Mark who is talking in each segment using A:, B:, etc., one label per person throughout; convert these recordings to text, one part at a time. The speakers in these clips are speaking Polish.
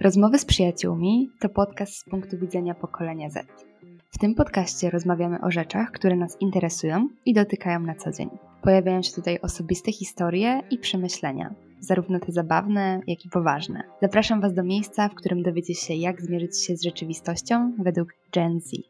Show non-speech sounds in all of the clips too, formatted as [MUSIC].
A: Rozmowy z przyjaciółmi to podcast z punktu widzenia pokolenia Z. W tym podcaście rozmawiamy o rzeczach, które nas interesują i dotykają na co dzień. Pojawiają się tutaj osobiste historie i przemyślenia, zarówno te zabawne, jak i poważne. Zapraszam Was do miejsca, w którym dowiecie się, jak zmierzyć się z rzeczywistością według Gen Z.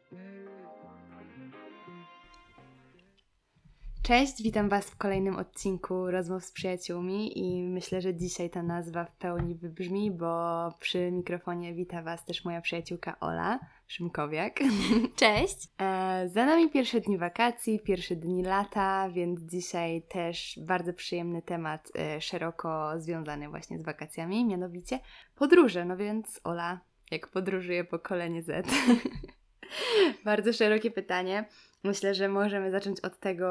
A: Cześć, witam Was w kolejnym odcinku Rozmów z przyjaciółmi i myślę, że dzisiaj ta nazwa w pełni wybrzmi, bo przy mikrofonie wita Was też moja przyjaciółka Ola Szymkowiak. [LAUGHS]
B: Cześć!
A: E, za nami pierwsze dni wakacji, pierwsze dni lata, więc dzisiaj też bardzo przyjemny temat, e, szeroko związany właśnie z wakacjami, mianowicie podróże. No więc Ola, jak podróżuje pokolenie Z? [LAUGHS] bardzo szerokie pytanie. Myślę, że możemy zacząć od tego,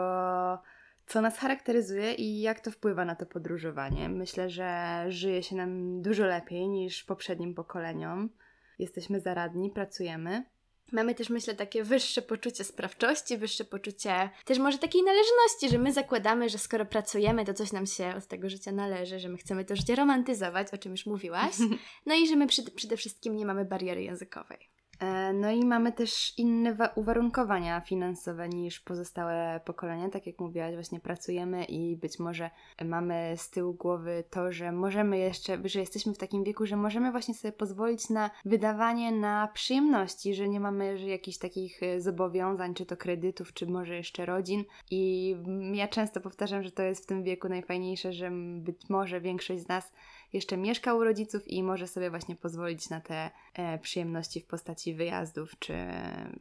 A: co nas charakteryzuje i jak to wpływa na to podróżowanie. Myślę, że żyje się nam dużo lepiej niż poprzednim pokoleniom. Jesteśmy zaradni, pracujemy.
B: Mamy też, myślę, takie wyższe poczucie sprawczości, wyższe poczucie też może takiej należności, że my zakładamy, że skoro pracujemy, to coś nam się od tego życia należy, że my chcemy to życie romantyzować, o czym już mówiłaś. [LAUGHS] No i że my przede wszystkim nie mamy bariery językowej.
A: E, no i mamy też inne uwarunkowania finansowe niż pozostałe pokolenia. Tak jak mówiłaś, właśnie pracujemy i być może mamy z tyłu głowy to, że możemy jeszcze, że jesteśmy w takim wieku, że możemy właśnie sobie pozwolić na wydawanie na przyjemności, że nie mamy jakichś takich e, zobowiązań, czy to kredytów, czy może jeszcze rodzin. I ja często powtarzam, że to jest w tym wieku najfajniejsze, że być może większość z nas jeszcze mieszka u rodziców i może sobie właśnie pozwolić na te e, przyjemności w postaci wyjazdów czy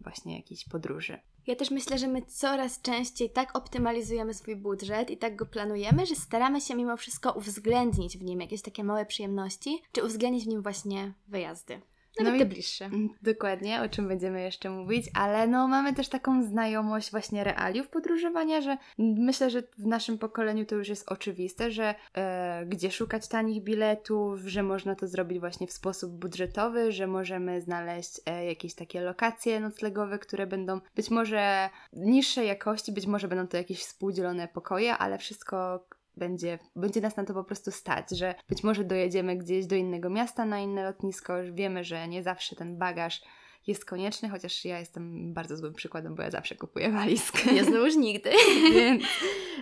A: właśnie jakichś podróży.
B: Ja też myślę, że my coraz częściej tak optymalizujemy swój budżet i tak go planujemy, że staramy się mimo wszystko uwzględnić w nim jakieś takie małe przyjemności, czy uwzględnić w nim właśnie wyjazdy. Nawet no te bliższe. Mm,
A: dokładnie, o czym będziemy jeszcze mówić, ale no mamy też taką znajomość właśnie realiów podróżowania, że myślę, że w naszym pokoleniu to już jest oczywiste, że e, gdzie szukać tanich biletów, że można to zrobić właśnie w sposób budżetowy, że możemy znaleźć e, jakieś takie lokacje noclegowe, które będą być może niższej jakości, być może będą to jakieś współdzielone pokoje, ale wszystko będzie, będzie nas na to po prostu stać, że być może dojedziemy gdzieś do innego miasta, na inne lotnisko, wiemy, że nie zawsze ten bagaż jest konieczny, chociaż ja jestem bardzo złym przykładem, bo ja zawsze kupuję walizkę.
B: Ja znowuż nigdy. [LAUGHS]
A: Więc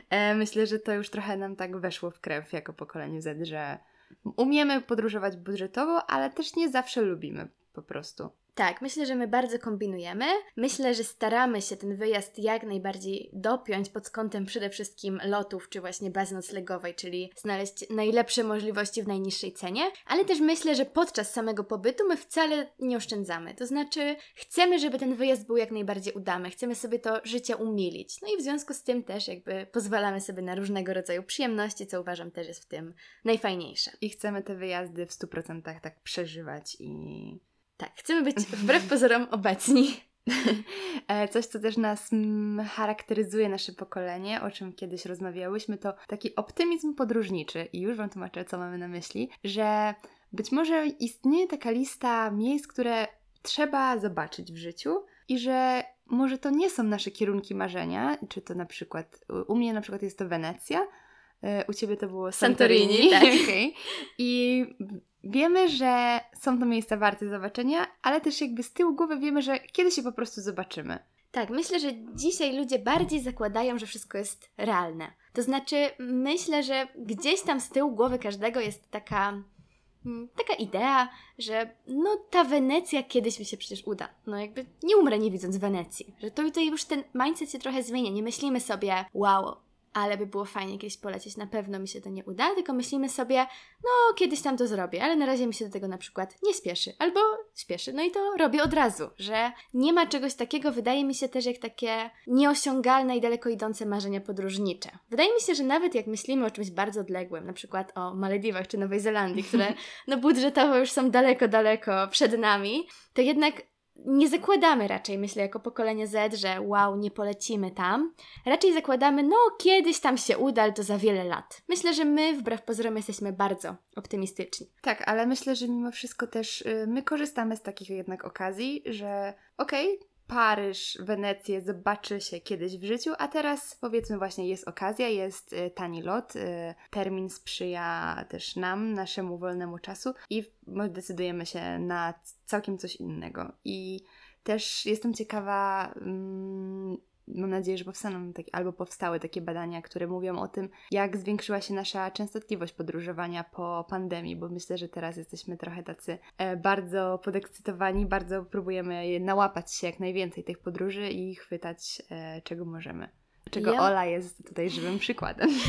A: e, myślę, że to już trochę nam tak weszło w krew jako pokolenie Z, że umiemy podróżować budżetowo, ale też nie zawsze lubimy po prostu.
B: Tak, myślę, że my bardzo kombinujemy. Myślę, że staramy się ten wyjazd jak najbardziej dopiąć pod kątem przede wszystkim lotów, czy właśnie bazy noclegowej, czyli znaleźć najlepsze możliwości w najniższej cenie, ale też myślę, że podczas samego pobytu my wcale nie oszczędzamy. To znaczy, chcemy, żeby ten wyjazd był jak najbardziej udany, chcemy sobie to życie umilić. No i w związku z tym też jakby pozwalamy sobie na różnego rodzaju przyjemności, co uważam też jest w tym najfajniejsze.
A: I chcemy te wyjazdy w 100% tak przeżywać i
B: tak, chcemy być wbrew [LAUGHS] pozorom obecni. [LAUGHS]
A: E, coś, co też nas charakteryzuje, nasze pokolenie, o czym kiedyś rozmawiałyśmy, to taki optymizm podróżniczy. I już Wam tłumaczę, co mamy na myśli, że być może istnieje taka lista miejsc, które trzeba zobaczyć w życiu i że może to nie są nasze kierunki marzenia, czy to na przykład, u mnie na przykład jest to Wenecja, e, u Ciebie to było Santorini. Santorini [LAUGHS] tak. okay. I wiemy, że są to miejsca warte zobaczenia, ale też jakby z tyłu głowy wiemy, że kiedyś się po prostu zobaczymy.
B: Tak, myślę, że dzisiaj ludzie bardziej zakładają, że wszystko jest realne. To znaczy, myślę, że gdzieś tam z tyłu głowy każdego jest taka mm, taka idea, że no ta Wenecja kiedyś mi się przecież uda. No jakby nie umrę nie widząc Wenecji. Że to tutaj już ten mindset się trochę zmienia. Nie myślimy sobie, wow, ale by było fajnie kiedyś polecieć, na pewno mi się to nie uda, tylko myślimy sobie, no kiedyś tam to zrobię, ale na razie mi się do tego na przykład nie spieszy, albo spieszy, no i to robię od razu, że nie ma czegoś takiego, wydaje mi się też jak takie nieosiągalne i daleko idące marzenia podróżnicze. Wydaje mi się, że nawet jak myślimy o czymś bardzo odległym, na przykład o Malediwach czy Nowej Zelandii, które [LAUGHS] no budżetowo już są daleko, daleko przed nami, to jednak nie zakładamy raczej, myślę, jako pokolenie Z, że wow, nie polecimy tam. Raczej zakładamy, no kiedyś tam się uda, ale to za wiele lat. Myślę, że my wbrew pozorom jesteśmy bardzo optymistyczni.
A: Tak, ale myślę, że mimo wszystko też y, my korzystamy z takich jednak okazji, że okej, okay, Paryż, Wenecję zobaczy się kiedyś w życiu, a teraz powiedzmy właśnie jest okazja, jest y, tani lot, y, termin sprzyja też nam, naszemu wolnemu czasu i decydujemy się na całkiem coś innego. I też jestem ciekawa, mm, mam nadzieję, że powstaną takie, albo powstały takie badania, które mówią o tym, jak zwiększyła się nasza częstotliwość podróżowania po pandemii, bo myślę, że teraz jesteśmy trochę tacy e, bardzo podekscytowani, bardzo próbujemy nałapać się jak najwięcej tych podróży i chwytać e, czego możemy. Czego ja... Ola jest tutaj żywym przykładem. [LAUGHS]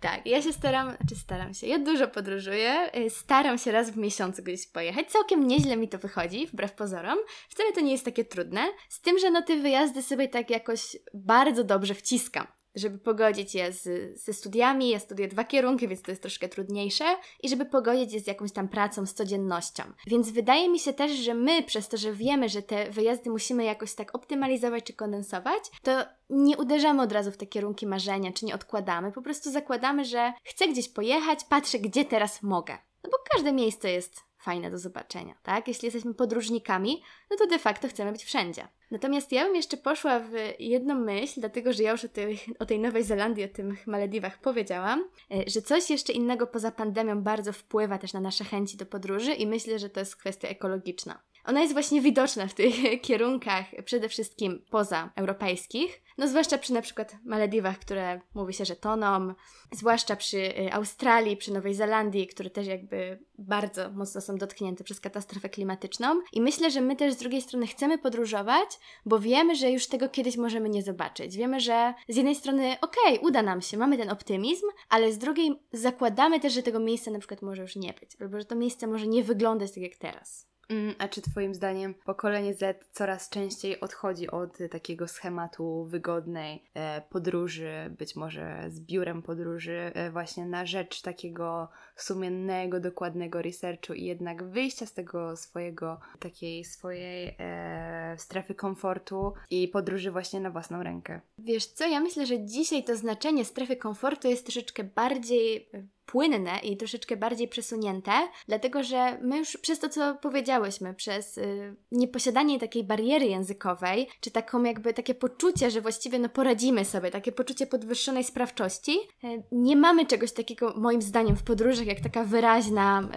B: Tak, ja się staram, czy staram się, ja dużo podróżuję, y, staram się raz w miesiącu gdzieś pojechać, całkiem nieźle mi to wychodzi, wbrew pozorom, wcale to nie jest takie trudne, z tym, że no te wyjazdy sobie tak jakoś bardzo dobrze wciskam żeby pogodzić je z, ze studiami. Ja studiuję dwa kierunki, więc to jest troszkę trudniejsze. I żeby pogodzić je z jakąś tam pracą, z codziennością. Więc wydaje mi się też, że my, przez to, że wiemy, że te wyjazdy musimy jakoś tak optymalizować czy kondensować, to nie uderzamy od razu w te kierunki marzenia, czy nie odkładamy. Po prostu zakładamy, że chcę gdzieś pojechać, patrzę, gdzie teraz mogę. No bo każde miejsce jest fajne do zobaczenia, tak? Jeśli jesteśmy podróżnikami, no to de facto chcemy być wszędzie. Natomiast ja bym jeszcze poszła w jedną myśl, dlatego że ja już o tej, o tej Nowej Zelandii, o tych Malediwach powiedziałam, e, że coś jeszcze innego poza pandemią bardzo wpływa też na nasze chęci do podróży i myślę, że to jest kwestia ekologiczna. Ona jest właśnie widoczna w tych [LAUGHS] kierunkach przede wszystkim pozaeuropejskich, no zwłaszcza przy na przykład Malediwach, które mówi się, że toną, zwłaszcza przy y, Australii, przy Nowej Zelandii, które też jakby bardzo mocno są dotknięte przez katastrofę klimatyczną. I myślę, że my też z drugiej strony chcemy podróżować, bo wiemy, że już tego kiedyś możemy nie zobaczyć. Wiemy, że z jednej strony okej, okay, uda nam się, mamy ten optymizm, ale z drugiej zakładamy też, że tego miejsca na przykład może już nie być, albo że to miejsce może nie wyglądać tak jak teraz.
A: Mm, a czy Twoim zdaniem pokolenie Z coraz częściej odchodzi od takiego schematu wygodnej e, podróży, być może z biurem podróży, e, właśnie na rzecz takiego sumiennego, dokładnego researchu i jednak wyjścia z tego swojego, takiej swojej e, strefy komfortu i podróży właśnie na własną rękę?
B: Wiesz co, ja myślę, że dzisiaj to znaczenie strefy komfortu jest troszeczkę bardziej płynne i troszeczkę bardziej przesunięte, dlatego że my już przez to, co powiedziałyśmy, przez y, nieposiadanie takiej bariery językowej, czy taką jakby takie poczucie, że właściwie no poradzimy sobie, takie poczucie podwyższonej sprawczości, y, nie mamy czegoś takiego moim zdaniem w podróżach, jak taka wyraźna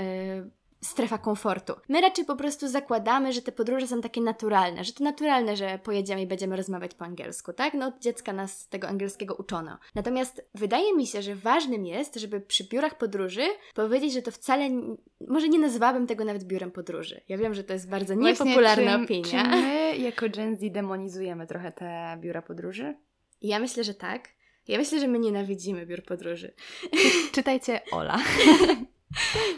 B: y, strefa komfortu. My raczej po prostu zakładamy, że te podróże są takie naturalne, że to naturalne, że pojedziemy i będziemy rozmawiać po angielsku, tak? No od dziecka nas tego angielskiego uczono. Natomiast wydaje mi się, że ważnym jest, żeby przy biurach podróży powiedzieć, że to wcale, może nie nazwałabym tego nawet biurem podróży. Ja wiem, że to jest bardzo niepopularna
A: czym,
B: opinia.
A: Czy my [LAUGHS] jako Gen Z demonizujemy trochę te biura podróży?
B: Ja myślę, że tak. Ja myślę, że my nienawidzimy biur podróży.
A: Czytajcie Ola. [LAUGHS]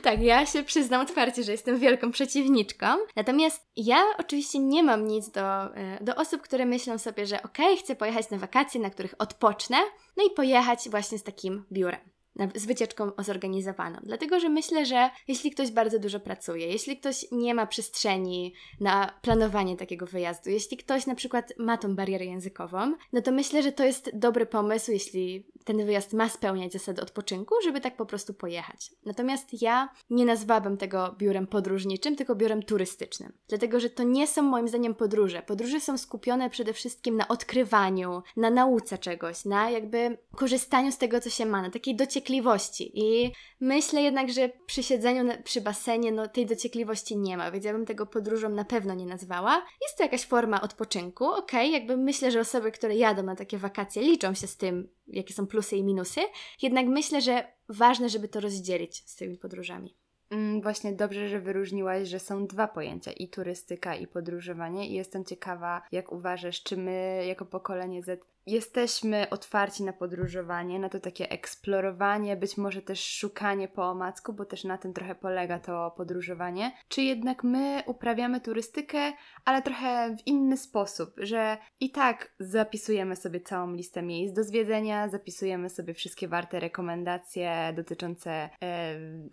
B: tak, ja się przyznam otwarcie, że jestem wielką przeciwniczką. Natomiast ja oczywiście nie mam nic do, e, do osób, które myślą sobie, że okej, okay, chcę pojechać na wakacje, na których odpocznę, no i pojechać właśnie z takim biurem z wycieczką zorganizowaną. Dlatego, że myślę, że jeśli ktoś bardzo dużo pracuje, jeśli ktoś nie ma przestrzeni na planowanie takiego wyjazdu, jeśli ktoś na przykład ma tą barierę językową, no to myślę, że to jest dobry pomysł, jeśli ten wyjazd ma spełniać zasady odpoczynku, żeby tak po prostu pojechać. Natomiast ja nie nazwałabym tego biurem podróżniczym, tylko biurem turystycznym. Dlatego, że to nie są moim zdaniem podróże. Podróże są skupione przede wszystkim na odkrywaniu, na nauce czegoś, na jakby korzystaniu z tego, co się ma, na takiej dociekliwości. I myślę jednak, że przy siedzeniu na, przy basenie, no tej dociekliwości nie ma, więc ja bym tego podróżą na pewno nie nazwała. Jest to jakaś forma odpoczynku, okej, okay, jakby myślę, że osoby, które jadą na takie wakacje, liczą się z tym, jakie są plusy i minusy, jednak myślę, że ważne, żeby to rozdzielić z tymi podróżami.
A: Mm, właśnie dobrze, że wyróżniłaś, że są dwa pojęcia i turystyka i podróżowanie i jestem ciekawa, jak uważasz, czy my jako pokolenie Z jesteśmy otwarci na podróżowanie, na to takie eksplorowanie, być może też szukanie po omacku, bo też na tym trochę polega to podróżowanie. Czy jednak my uprawiamy turystykę, ale trochę w inny sposób, że i tak zapisujemy sobie całą listę miejsc do zwiedzenia, zapisujemy sobie wszystkie warte rekomendacje dotyczące e,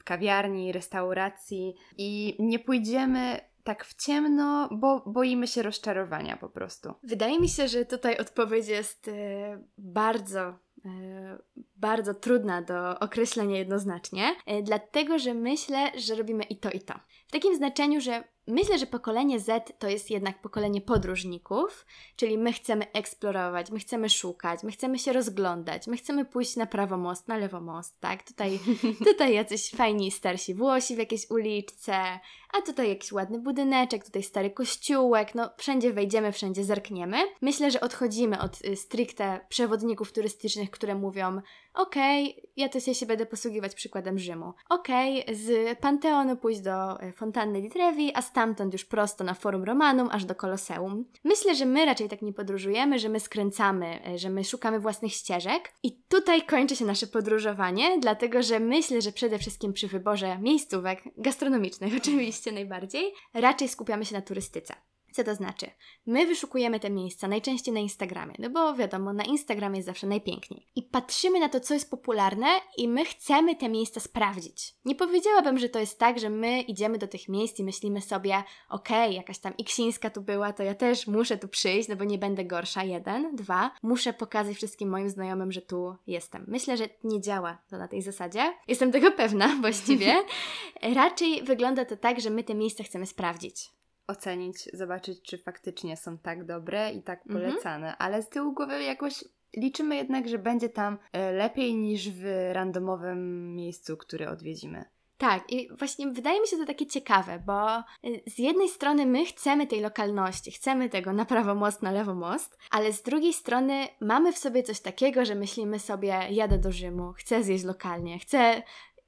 A: kawiarni, restauracji i nie pójdziemy tak w ciemno, bo boimy się rozczarowania po prostu.
B: Wydaje mi się, że tutaj odpowiedź jest e, bardzo, e, bardzo trudna do określenia jednoznacznie, e, dlatego że myślę, że robimy i to, i to. W takim znaczeniu, że Myślę, że pokolenie Z to jest jednak pokolenie podróżników, czyli my chcemy eksplorować, my chcemy szukać, my chcemy się rozglądać, my chcemy pójść na prawo most, na lewo most, tak? Tutaj, [LAUGHS] tutaj jacyś fajni starsi Włosi w jakiejś uliczce, a tutaj jakiś ładny budyneczek, tutaj stary kościółek, no wszędzie wejdziemy, wszędzie zerkniemy. Myślę, że odchodzimy od y, stricte przewodników turystycznych, które mówią okej, okay, ja też się będę posługiwać przykładem Rzymu. Okej, okay, z Panteonu pójść do y, fontanny di Trevi, a stamtąd już prosto na Forum Romanum aż do Koloseum. Myślę, że my raczej tak nie podróżujemy, że my skręcamy, y, że my szukamy własnych ścieżek. I tutaj kończy się nasze podróżowanie, dlatego że myślę, że przede wszystkim przy wyborze miejscówek gastronomicznych [LAUGHS] oczywiście najbardziej, raczej skupiamy się na turystyce. Co to znaczy? My wyszukujemy te miejsca najczęściej na Instagramie, no bo wiadomo, na Instagramie jest zawsze najpiękniej. I patrzymy na to, co jest popularne i my chcemy te miejsca sprawdzić. Nie powiedziałabym, że to jest tak, że my idziemy do tych miejsc i myślimy sobie, okej, okay, jakaś tam Iksińska tu była, to ja też muszę tu przyjść, no bo nie będę gorsza. Jeden. Dwa, muszę pokazać wszystkim moim znajomym, że tu jestem. Myślę, że nie działa to na tej zasadzie. Jestem tego pewna [LAUGHS] właściwie. Raczej wygląda to tak, że my te miejsca chcemy sprawdzić
A: ocenić, zobaczyć, czy faktycznie są tak dobre i tak mhm. polecane, mhm. ale z tyłu głowy jakoś liczymy jednak, że będzie tam e, lepiej niż w randomowym miejscu, które odwiedzimy.
B: Tak, i właśnie wydaje mi się to takie ciekawe, bo e, z jednej strony my chcemy tej lokalności, chcemy tego na prawo most, na lewo most, ale z drugiej strony mamy w sobie coś takiego, że myślimy sobie, jadę do Rzymu, chcę zjeść lokalnie, chcę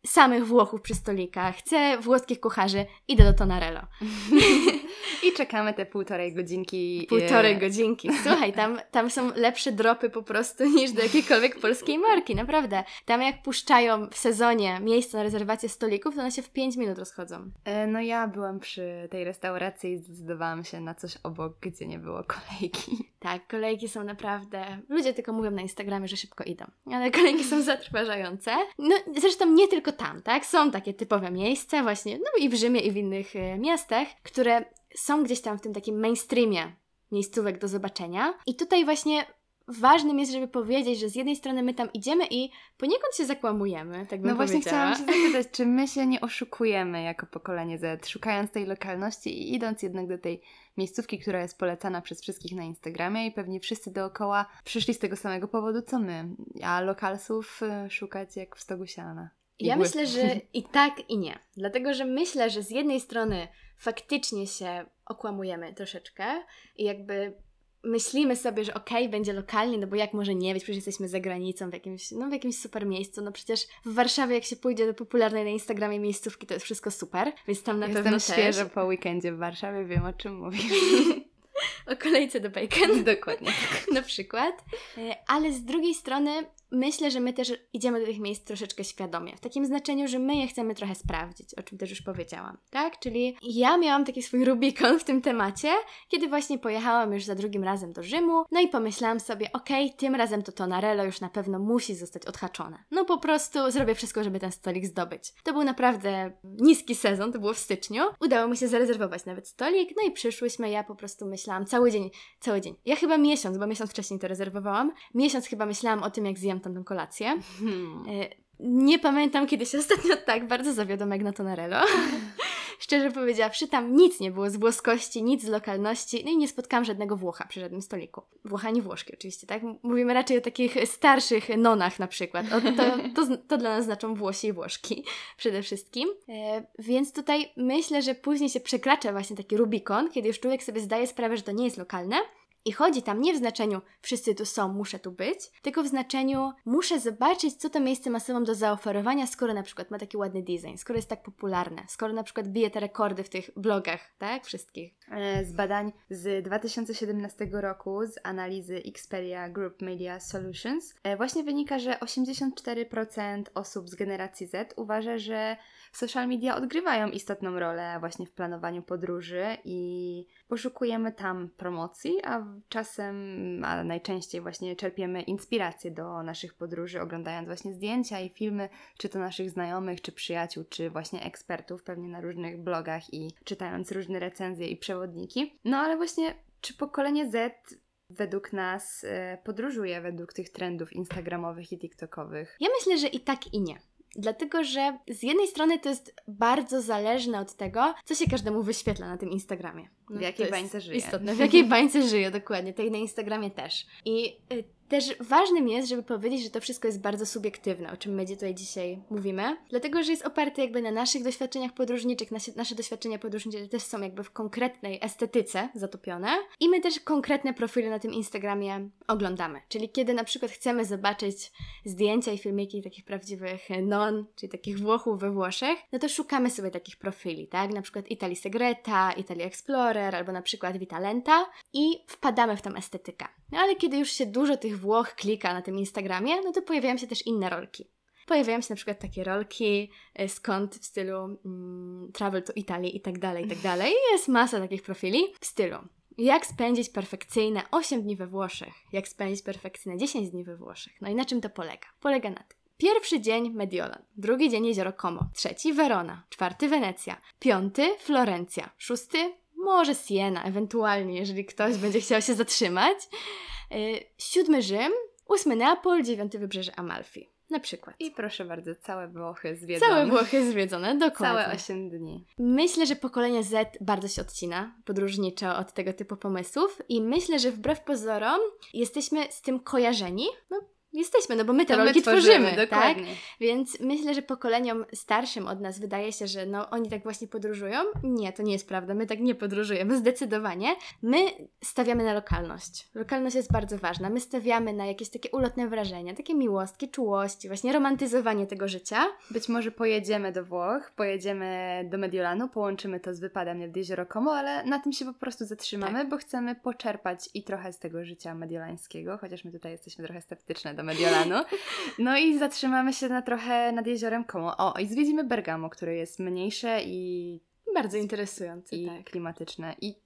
B: samych Włochów przy stolikach, chcę włoskich kucharzy, idę do Tonarello. [LAUGHS]
A: I czekamy te półtorej godzinki.
B: Półtorej godzinki. Słuchaj, tam, tam są lepsze dropy po prostu niż do jakiejkolwiek polskiej marki, naprawdę. Tam jak puszczają w sezonie miejsce na rezerwację stolików, to one się w 5 minut rozchodzą.
A: E, no ja byłam przy tej restauracji i zdecydowałam się na coś obok, gdzie nie było kolejki. [LAUGHS]
B: Tak, kolejki są naprawdę... Ludzie tylko mówią na Instagramie, że szybko idą, ale kolejki są zatrważające. No zresztą nie tylko tam, tak? Są takie typowe miejsca właśnie, no i w Rzymie i w innych e, miastach, które są gdzieś tam w tym takim mainstreamie miejscówek do zobaczenia. I tutaj właśnie ważnym jest, żeby powiedzieć, że z jednej strony my tam idziemy i poniekąd się zakłamujemy, tak bym
A: No właśnie chciałam się [LAUGHS] zapytać, czy my się nie oszukujemy jako pokolenie Z, szukając tej lokalności i idąc jednak do tej miejscówki, która jest polecana przez wszystkich na Instagramie i pewnie wszyscy dookoła przyszli z tego samego powodu co my, a lokalsów y, szukać jak w stogu siana.
B: Ja myślę, że i tak, i nie. Dlatego, że myślę, że z jednej strony faktycznie się okłamujemy troszeczkę i jakby myślimy sobie, że okej, okay, będzie lokalnie, no bo jak może nie być, przecież jesteśmy za granicą w jakimś, no w jakimś super miejscu, no przecież w Warszawie jak się pójdzie do popularnej na Instagramie miejscówki, to jest wszystko super, więc tam na
A: Jestem
B: pewno
A: świeżo też. po weekendzie w Warszawie, wiem o czym mówisz. [LAUGHS]
B: o kolejce do bacon. [LAUGHS]
A: Dokładnie. [LAUGHS]
B: na przykład. E, ale z drugiej strony myślę, że my też idziemy do tych miejsc troszeczkę świadomie. W takim znaczeniu, że my je chcemy trochę sprawdzić, o czym też już powiedziałam. Tak? Czyli ja miałam taki swój Rubikon w tym temacie, kiedy właśnie pojechałam już za drugim razem do Rzymu, no i pomyślałam sobie, okej, okay, tym razem to Tonarello już na pewno musi zostać odhaczone. No po prostu zrobię wszystko, żeby ten stolik zdobyć. To był naprawdę niski sezon, to było w styczniu. Udało mi się zarezerwować nawet stolik, no i przyszłyśmy, ja po prostu myślałam cały dzień, cały dzień. Ja chyba miesiąc, bo miesiąc wcześniej to rezerwowałam, miesiąc chyba myślałam o tym, jak zjem tamtą kolację. Hmm. E, nie pamiętam, kiedy się [LAUGHS] ostatnio tak bardzo zawiodłam jak na Tonarello. [LAUGHS] Szczerze powiedziawszy, tam nic nie było z włoskości, nic z lokalności, no i nie spotkałam żadnego Włocha przy żadnym stoliku. Włocha, nie Włoszki oczywiście, tak? Mówimy raczej o takich starszych nonach na przykład. O, to, to, to, dla nas znaczą Włosi i Włoszki przede wszystkim. E, więc tutaj myślę, że później się przekracza właśnie taki Rubikon, kiedy już człowiek sobie zdaje sprawę, że to nie jest lokalne, i chodzi tam nie w znaczeniu wszyscy tu są, muszę tu być, tylko w znaczeniu muszę zobaczyć, co to miejsce ma sobą do zaoferowania, skoro na przykład ma taki ładny design, skoro jest tak popularne, skoro na przykład bije te rekordy w tych blogach, tak? Wszystkich.
A: E, z badań z 2017 roku, z analizy Xperia Group Media Solutions, e, właśnie wynika, że 84% osób z generacji Z uważa, że social media odgrywają istotną rolę właśnie w planowaniu podróży i poszukujemy tam promocji, a czasem, a najczęściej właśnie czerpiemy inspirację do naszych podróży, oglądając właśnie zdjęcia i filmy, czy to naszych znajomych, czy przyjaciół, czy właśnie ekspertów, pewnie na różnych blogach i czytając różne recenzje i przewodniki. No ale właśnie, czy pokolenie Z według nas e, podróżuje według tych trendów instagramowych i tiktokowych.
B: Ja myślę, że i tak i nie. Dlatego, że z jednej strony to jest bardzo zależne od tego, co się każdemu wyświetla na tym Instagramie.
A: No, w jakiej bańce żyje.
B: Istotne, w jakiej bańce żyje, dokładnie. Tej na Instagramie też. I y, też ważnym jest, żeby powiedzieć, że to wszystko jest bardzo subiektywne, o czym my tutaj dzisiaj mówimy, dlatego że jest oparte jakby na naszych doświadczeniach podróżniczych, nasze, nasze doświadczenia podróżnicze też są jakby w konkretnej estetyce zatopione i my też konkretne profile na tym Instagramie oglądamy. Czyli kiedy na przykład chcemy zobaczyć zdjęcia i filmiki takich prawdziwych non, czyli takich Włochów we Włoszech, no to szukamy sobie takich profili, tak? Na przykład Italy Segreta, Italy Explorer albo na przykład Vitalenta i wpadamy w tą estetykę. No ale kiedy już się dużo tych Włoch klika na tym Instagramie, no to pojawiają się też inne rolki. Pojawiają się na przykład takie rolki, e, skąd w stylu mm, travel to Italii i tak dalej, i tak dalej. Jest masa takich profili w stylu jak spędzić perfekcyjne 8 dni we Włoszech, jak spędzić perfekcyjne 10 dni we Włoszech. No i na czym to polega? Polega na tym. Pierwszy dzień Mediolan, drugi dzień Jezioro Como, trzeci Verona, czwarty Wenecja, piąty Florencja, szósty może Siena, ewentualnie, jeżeli ktoś będzie chciał się zatrzymać. Yy, siódmy Rzym, ósmy Neapol, dziewiąty Wybrzeże Amalfi. Na przykład.
A: I proszę bardzo, całe Włochy zwiedzone.
B: Całe Włochy zwiedzone, dokładnie.
A: Całe 8 dni.
B: Myślę, że pokolenie Z bardzo się odcina podróżniczo od tego typu pomysłów i myślę, że wbrew pozorom jesteśmy z tym kojarzeni. No, Jesteśmy, no bo my te
A: To my
B: rolki
A: tworzymy,
B: tworzymy, tak?
A: dokładnie.
B: Więc myślę, że pokoleniom starszym od nas wydaje się, że no oni tak właśnie podróżują. Nie, to nie jest prawda. My tak nie podróżujemy, [LAUGHS] zdecydowanie. My stawiamy na lokalność. Lokalność jest bardzo ważna. My stawiamy na jakieś takie ulotne wrażenia, takie miłostki, czułości, właśnie romantyzowanie tego życia.
A: Być może pojedziemy do Włoch, pojedziemy do Mediolanu, połączymy to z wypadem nad Jezioro Como, ale na tym się po prostu zatrzymamy,
B: Tak.
A: bo chcemy poczerpać i trochę z tego życia mediolańskiego, chociaż my tutaj jesteśmy trochę sceptyczne do Mediolanu. No i zatrzymamy się na trochę nad Jeziorem Como. O, i zwiedzimy Bergamo, które jest mniejsze i,
B: Bardzo interesujące,
A: i
B: tak.
A: klimatyczne. I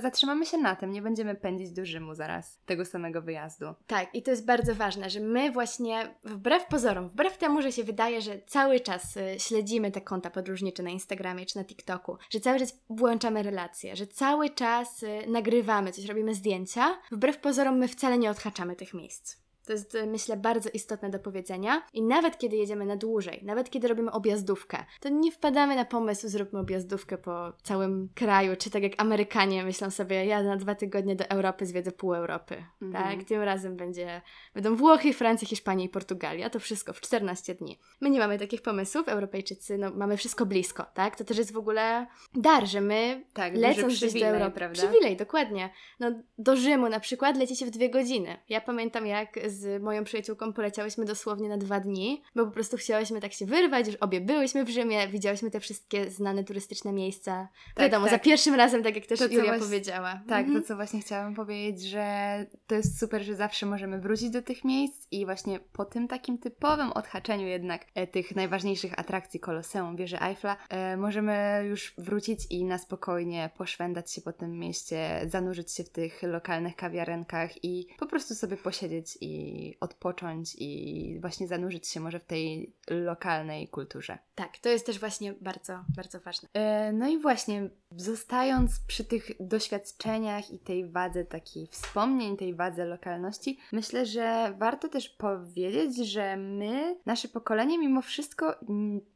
A: zatrzymamy się na tym, nie będziemy pędzić do Rzymu zaraz, tego samego wyjazdu.
B: Tak, i to jest bardzo ważne, że my właśnie wbrew pozorom, wbrew temu, że się wydaje, że cały czas y, śledzimy te konta podróżnicze na Instagramie czy na TikToku, że cały czas włączamy relacje, że cały czas y, nagrywamy coś, robimy zdjęcia, wbrew pozorom my wcale nie odhaczamy tych miejsc. To jest, y, myślę, bardzo istotne do powiedzenia. I nawet kiedy jedziemy na dłużej, nawet kiedy robimy objazdówkę, to nie wpadamy na pomysł, zróbmy objazdówkę po całym kraju, czy tak jak Amerykanie myślą sobie, ja na dwa tygodnie do Europy zwiedzę pół Europy.
A: Mhm.
B: Tak, tym razem będzie, będą Włochy, Francja, Hiszpania i Portugalia. To wszystko w 14 dni. My nie mamy takich pomysłów, Europejczycy, no mamy wszystko blisko, tak? To też jest w ogóle dar, że my
A: Tak,
B: lecąc gdzieś do Europy.
A: prawda?
B: Przywilej, dokładnie. No, do Rzymu na przykład lecicie w dwie godziny. Ja pamiętam, jak z moją przyjaciółką poleciałyśmy dosłownie na dwa dni, bo po prostu chciałyśmy tak się wyrwać, już obie byłyśmy w Rzymie, widziałyśmy te wszystkie znane turystyczne miejsca.
A: Tak,
B: Wiadomo,
A: tak.
B: za pierwszym razem, tak jak też
A: To,
B: Julia
A: właśnie-
B: powiedziała.
A: Tak,
B: Mhm.
A: to co właśnie chciałam powiedzieć, że to jest super, że zawsze możemy wrócić do tych miejsc i właśnie po tym takim typowym odhaczeniu jednak e, tych najważniejszych atrakcji Koloseum, wieży Eiffla, e, możemy już wrócić i na spokojnie poszwędać się po tym mieście, zanurzyć się w tych lokalnych kawiarenkach i po prostu sobie posiedzieć i odpocząć i właśnie zanurzyć się może w tej lokalnej kulturze.
B: Tak, to jest też właśnie bardzo, bardzo ważne.
A: E, No i właśnie, zostając przy tych doświadczeniach i tej wadze takich wspomnień, tej wadze lokalności, myślę, że warto też powiedzieć, że my, nasze pokolenie, mimo wszystko,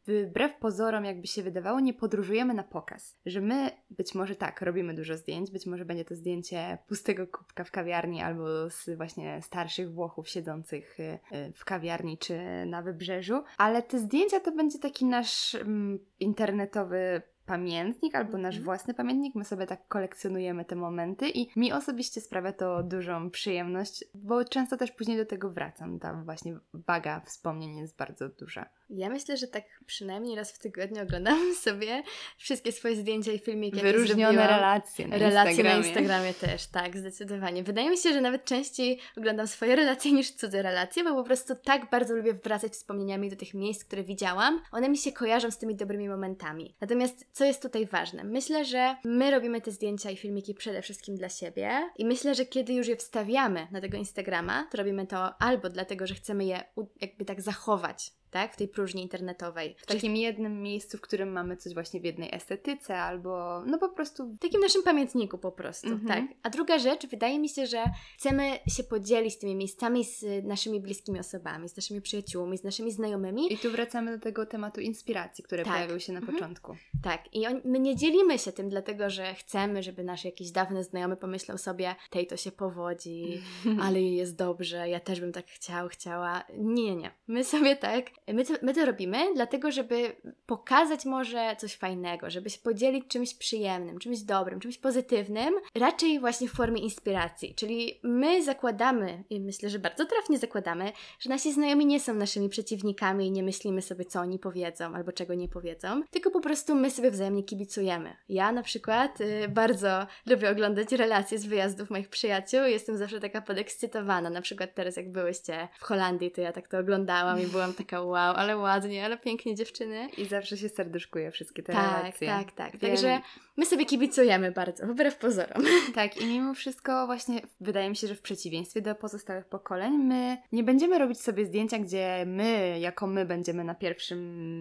A: wbrew pozorom, jakby się wydawało, nie podróżujemy na pokaz. Że my być może tak, robimy dużo zdjęć, być może będzie to zdjęcie pustego kubka w kawiarni albo z właśnie starszych Włochów siedzących y, y, w kawiarni czy na wybrzeżu, ale te zdjęcia to będzie taki nasz mm, internetowy pamiętnik albo nasz
B: Mhm.
A: własny pamiętnik. My sobie tak kolekcjonujemy te momenty i mi osobiście sprawia to dużą przyjemność, bo często też później do tego wracam. Ta właśnie waga wspomnień jest bardzo duża.
B: Ja myślę, że tak przynajmniej raz w tygodniu oglądam [LAUGHS] sobie wszystkie swoje zdjęcia i filmiki. jakie
A: Wyróżnione
B: zrobiłam.
A: relacje na
B: Relacje
A: Instagramie.
B: na Instagramie też, tak, zdecydowanie. Wydaje mi się, że nawet częściej oglądam swoje relacje [LAUGHS] niż cudze relacje, bo po prostu tak bardzo lubię wracać wspomnieniami do tych miejsc, które widziałam. One mi się kojarzą z tymi dobrymi momentami. Natomiast co jest tutaj ważne? Myślę, że my robimy te zdjęcia i filmiki przede wszystkim dla siebie i myślę, że kiedy już je wstawiamy na tego Instagrama, to robimy to albo dlatego, że chcemy je jakby tak zachować tak? W tej próżni internetowej.
A: W takim jednym miejscu, w którym mamy coś właśnie w jednej estetyce, albo no po prostu...
B: W takim naszym pamiętniku po prostu,
A: Mhm.
B: tak. A druga rzecz, wydaje mi się, że chcemy się podzielić tymi miejscami z naszymi bliskimi osobami, z naszymi przyjaciółmi, z naszymi znajomymi.
A: I tu wracamy do tego tematu inspiracji, który
B: Tak.
A: pojawił się na
B: Mhm.
A: początku.
B: Tak, i on, my nie dzielimy się tym, dlatego że chcemy, żeby nasz jakiś dawny znajomy pomyślał sobie, tej to się powodzi, [LAUGHS] ale jej jest dobrze, ja też bym tak chciał, chciała. Nie, nie. My sobie tak, my to, my to robimy, dlatego żeby pokazać może coś fajnego, żeby się podzielić czymś przyjemnym, czymś dobrym, czymś pozytywnym, raczej właśnie w formie inspiracji. Czyli my zakładamy, i myślę, że bardzo trafnie zakładamy, że nasi znajomi nie są naszymi przeciwnikami i nie myślimy sobie, co oni powiedzą albo czego nie powiedzą, tylko po prostu my sobie wzajemnie kibicujemy. Ja na przykład y, bardzo lubię oglądać relacje z wyjazdów moich przyjaciół jestem zawsze taka podekscytowana. Na przykład teraz jak byłyście w Holandii, to ja tak to oglądałam i byłam taka wow, ale ładnie, ale pięknie dziewczyny.
A: I zawsze się serduszkuje wszystkie te
B: Tak,
A: relacje.
B: tak, tak.
A: Wiem.
B: Także my sobie kibicujemy bardzo, wbrew pozorom. [LAUGHS]
A: Tak, i mimo wszystko właśnie wydaje mi się, że w przeciwieństwie do pozostałych pokoleń, my nie będziemy robić sobie zdjęcia, gdzie my, jako my będziemy na pierwszym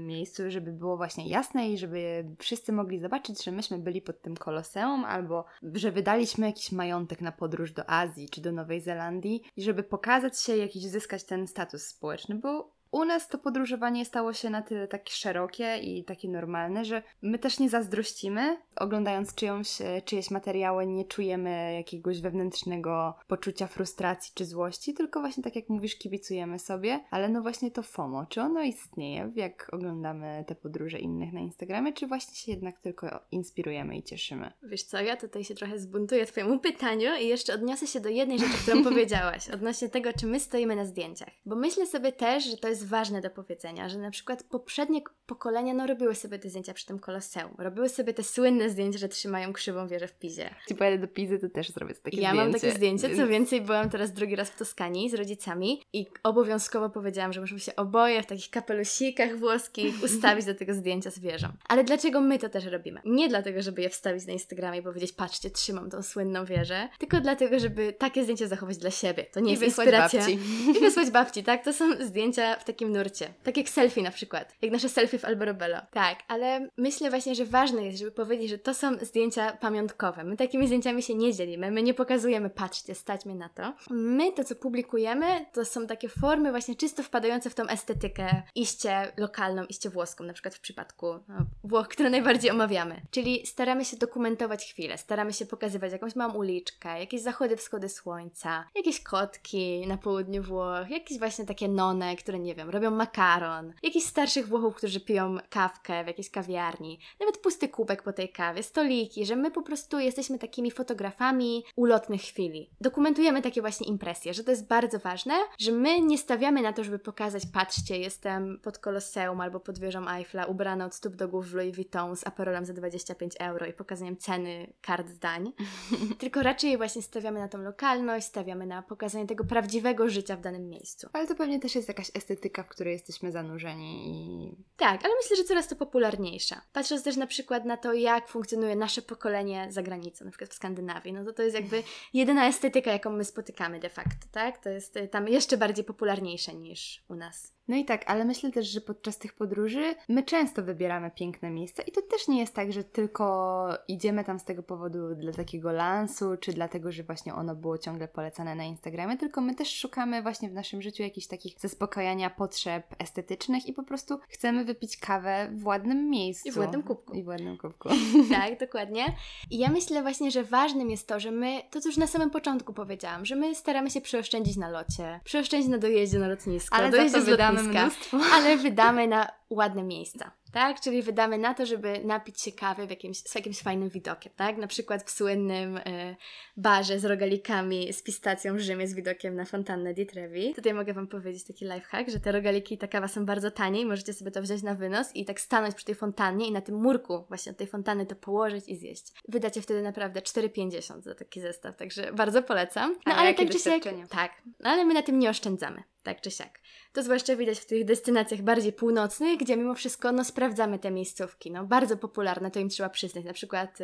A: miejscu, żeby było właśnie jasne i żeby wszyscy mogli zobaczyć, że myśmy byli pod tym koloseum, albo że wydaliśmy jakiś majątek na podróż do Azji czy do Nowej Zelandii i żeby pokazać się, jakiś zyskać ten status społeczny, bo u nas to podróżowanie stało się na tyle takie szerokie i takie normalne, że my też nie zazdrościmy. Oglądając czyjąś, czyjeś materiały, nie czujemy jakiegoś wewnętrznego poczucia frustracji czy złości, tylko właśnie tak jak mówisz, kibicujemy sobie. Ale no właśnie to FOMO, czy ono istnieje, jak oglądamy te podróże innych na Instagramie, czy właśnie się jednak tylko inspirujemy i cieszymy?
B: Wiesz co, ja tutaj się trochę zbuntuję Twojemu pytaniu i jeszcze odniosę się do jednej rzeczy, którą [LAUGHS] powiedziałaś, odnośnie tego, czy my stoimy na zdjęciach. Bo myślę sobie też, że to jest ważne do powiedzenia, że na przykład poprzednie pokolenia no robiły sobie te zdjęcia przy tym koloseum. Robiły sobie te słynne zdjęcia, że trzymają krzywą wieżę w Pizie.
A: Jeśli pojadę do Pizy, to też zrobię takie
B: ja
A: zdjęcie.
B: mam takie zdjęcie, co
A: więc-
B: więcej, byłam teraz drugi raz w Toskanii z rodzicami i obowiązkowo powiedziałam, że muszą się oboje w takich kapelusikach włoskich [LAUGHS] ustawić do tego zdjęcia z wieżą. Ale dlaczego my to też robimy? Nie dlatego, żeby je wstawić na Instagramie i powiedzieć, patrzcie, trzymam tą słynną wieżę, tylko dlatego, żeby takie zdjęcie zachować dla siebie. To nie
A: I
B: jest inspiracja.
A: babci. [LAUGHS]
B: I wysłać babci, tak? To są zdjęcia w takim nurcie. Tak jak selfie na przykład. Jak nasze selfie w Alberobello. Tak, ale myślę właśnie, że ważne jest, żeby powiedzieć, że to są zdjęcia pamiątkowe. My takimi zdjęciami się nie dzielimy. My nie pokazujemy, patrzcie, stać mnie na to. My to, co publikujemy, to są takie formy właśnie czysto wpadające w tą estetykę iście lokalną, iście włoską, na przykład w przypadku no, Włoch, które najbardziej omawiamy. Czyli staramy się dokumentować chwilę, staramy się pokazywać jakąś małą uliczkę, jakieś zachody, wschody słońca, jakieś kotki na południu Włoch, jakieś właśnie takie none, które nie wiem, robią makaron, jakichś starszych Włochów, którzy piją kawkę w jakiejś kawiarni, nawet pusty kubek po tej kawie, stoliki, że my po prostu jesteśmy takimi fotografami ulotnych chwili. Dokumentujemy takie właśnie impresje, że to jest bardzo ważne, że my nie stawiamy na to, żeby pokazać, patrzcie, jestem pod Koloseum albo pod wieżą Eiffla, ubrana od stóp do głów w Louis Vuitton z aperolem za 25 euro i pokazaniem ceny kart zdań, [LAUGHS] tylko raczej właśnie stawiamy na tą lokalność, stawiamy na pokazanie tego prawdziwego życia w danym miejscu.
A: Ale to pewnie też jest jakaś estetyka, w której jesteśmy zanurzeni i
B: Tak, ale myślę, że coraz to popularniejsza. Patrząc też na przykład na to, jak funkcjonuje nasze pokolenie za granicą, na przykład w Skandynawii, no to to jest jakby jedyna estetyka, jaką my spotykamy de facto, tak? To jest y, tam jeszcze bardziej popularniejsze niż u nas.
A: No i tak, ale myślę też, że podczas tych podróży my często wybieramy piękne miejsca i to też nie jest tak, że tylko idziemy tam z tego powodu dla takiego lansu, czy dlatego, że właśnie ono było ciągle polecane na Instagramie, tylko my też szukamy właśnie w naszym życiu jakichś takich zaspokajania potrzeb estetycznych i po prostu chcemy wypić kawę w ładnym miejscu.
B: I w ładnym kubku.
A: I w ładnym kubku. [LAUGHS]
B: Tak, dokładnie. I ja myślę właśnie, że ważnym jest to, że my, to co już na samym początku powiedziałam, że my staramy się przeoszczędzić na locie, przeoszczędzić na dojeździe na lotnisko,
A: Ale
B: dojeździe z
A: wydamy mnóstwo.
B: ale wydamy na ładne miejsca. Tak, czyli wydamy na to, żeby napić się kawy w jakimś, z jakimś fajnym widokiem, tak? Na przykład w słynnym e, barze z rogalikami z pistacją w Rzymie z widokiem na fontannę di Trevi. Tutaj mogę Wam powiedzieć taki lifehack, że te rogaliki i ta kawa są bardzo tanie i możecie sobie to wziąć na wynos i tak stanąć przy tej fontannie i na tym murku właśnie od tej fontanny to położyć i zjeść. Wydacie wtedy naprawdę 4,50 za taki zestaw, także bardzo polecam. No
A: Ale
B: tak czy siak, tak, no, ale my na tym nie oszczędzamy. tak czy siak. To zwłaszcza widać w tych destynacjach bardziej północnych, gdzie mimo wszystko no, sprawdzamy te miejscówki. No, bardzo popularne, to im trzeba przyznać. Na przykład y,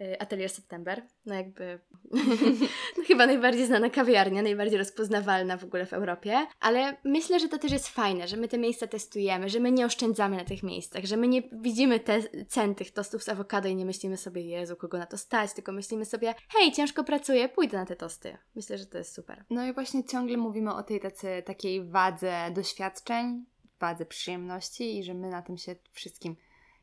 B: y, Atelier September, no jakby [LAUGHS] no, chyba najbardziej znana kawiarnia, najbardziej rozpoznawalna w ogóle w Europie. Ale myślę, że to też jest fajne, że my te miejsca testujemy, że my nie oszczędzamy na tych miejscach, że my nie widzimy te cen tych tostów z awokado i nie myślimy sobie, Jezu, kogo na to stać, tylko myślimy sobie, hej, ciężko pracuję, pójdę na te tosty. Myślę, że to jest super.
A: No i właśnie ciągle mówimy o tej tacy, takiej wadze doświadczeń, wadze przyjemności i że my na tym się wszystkim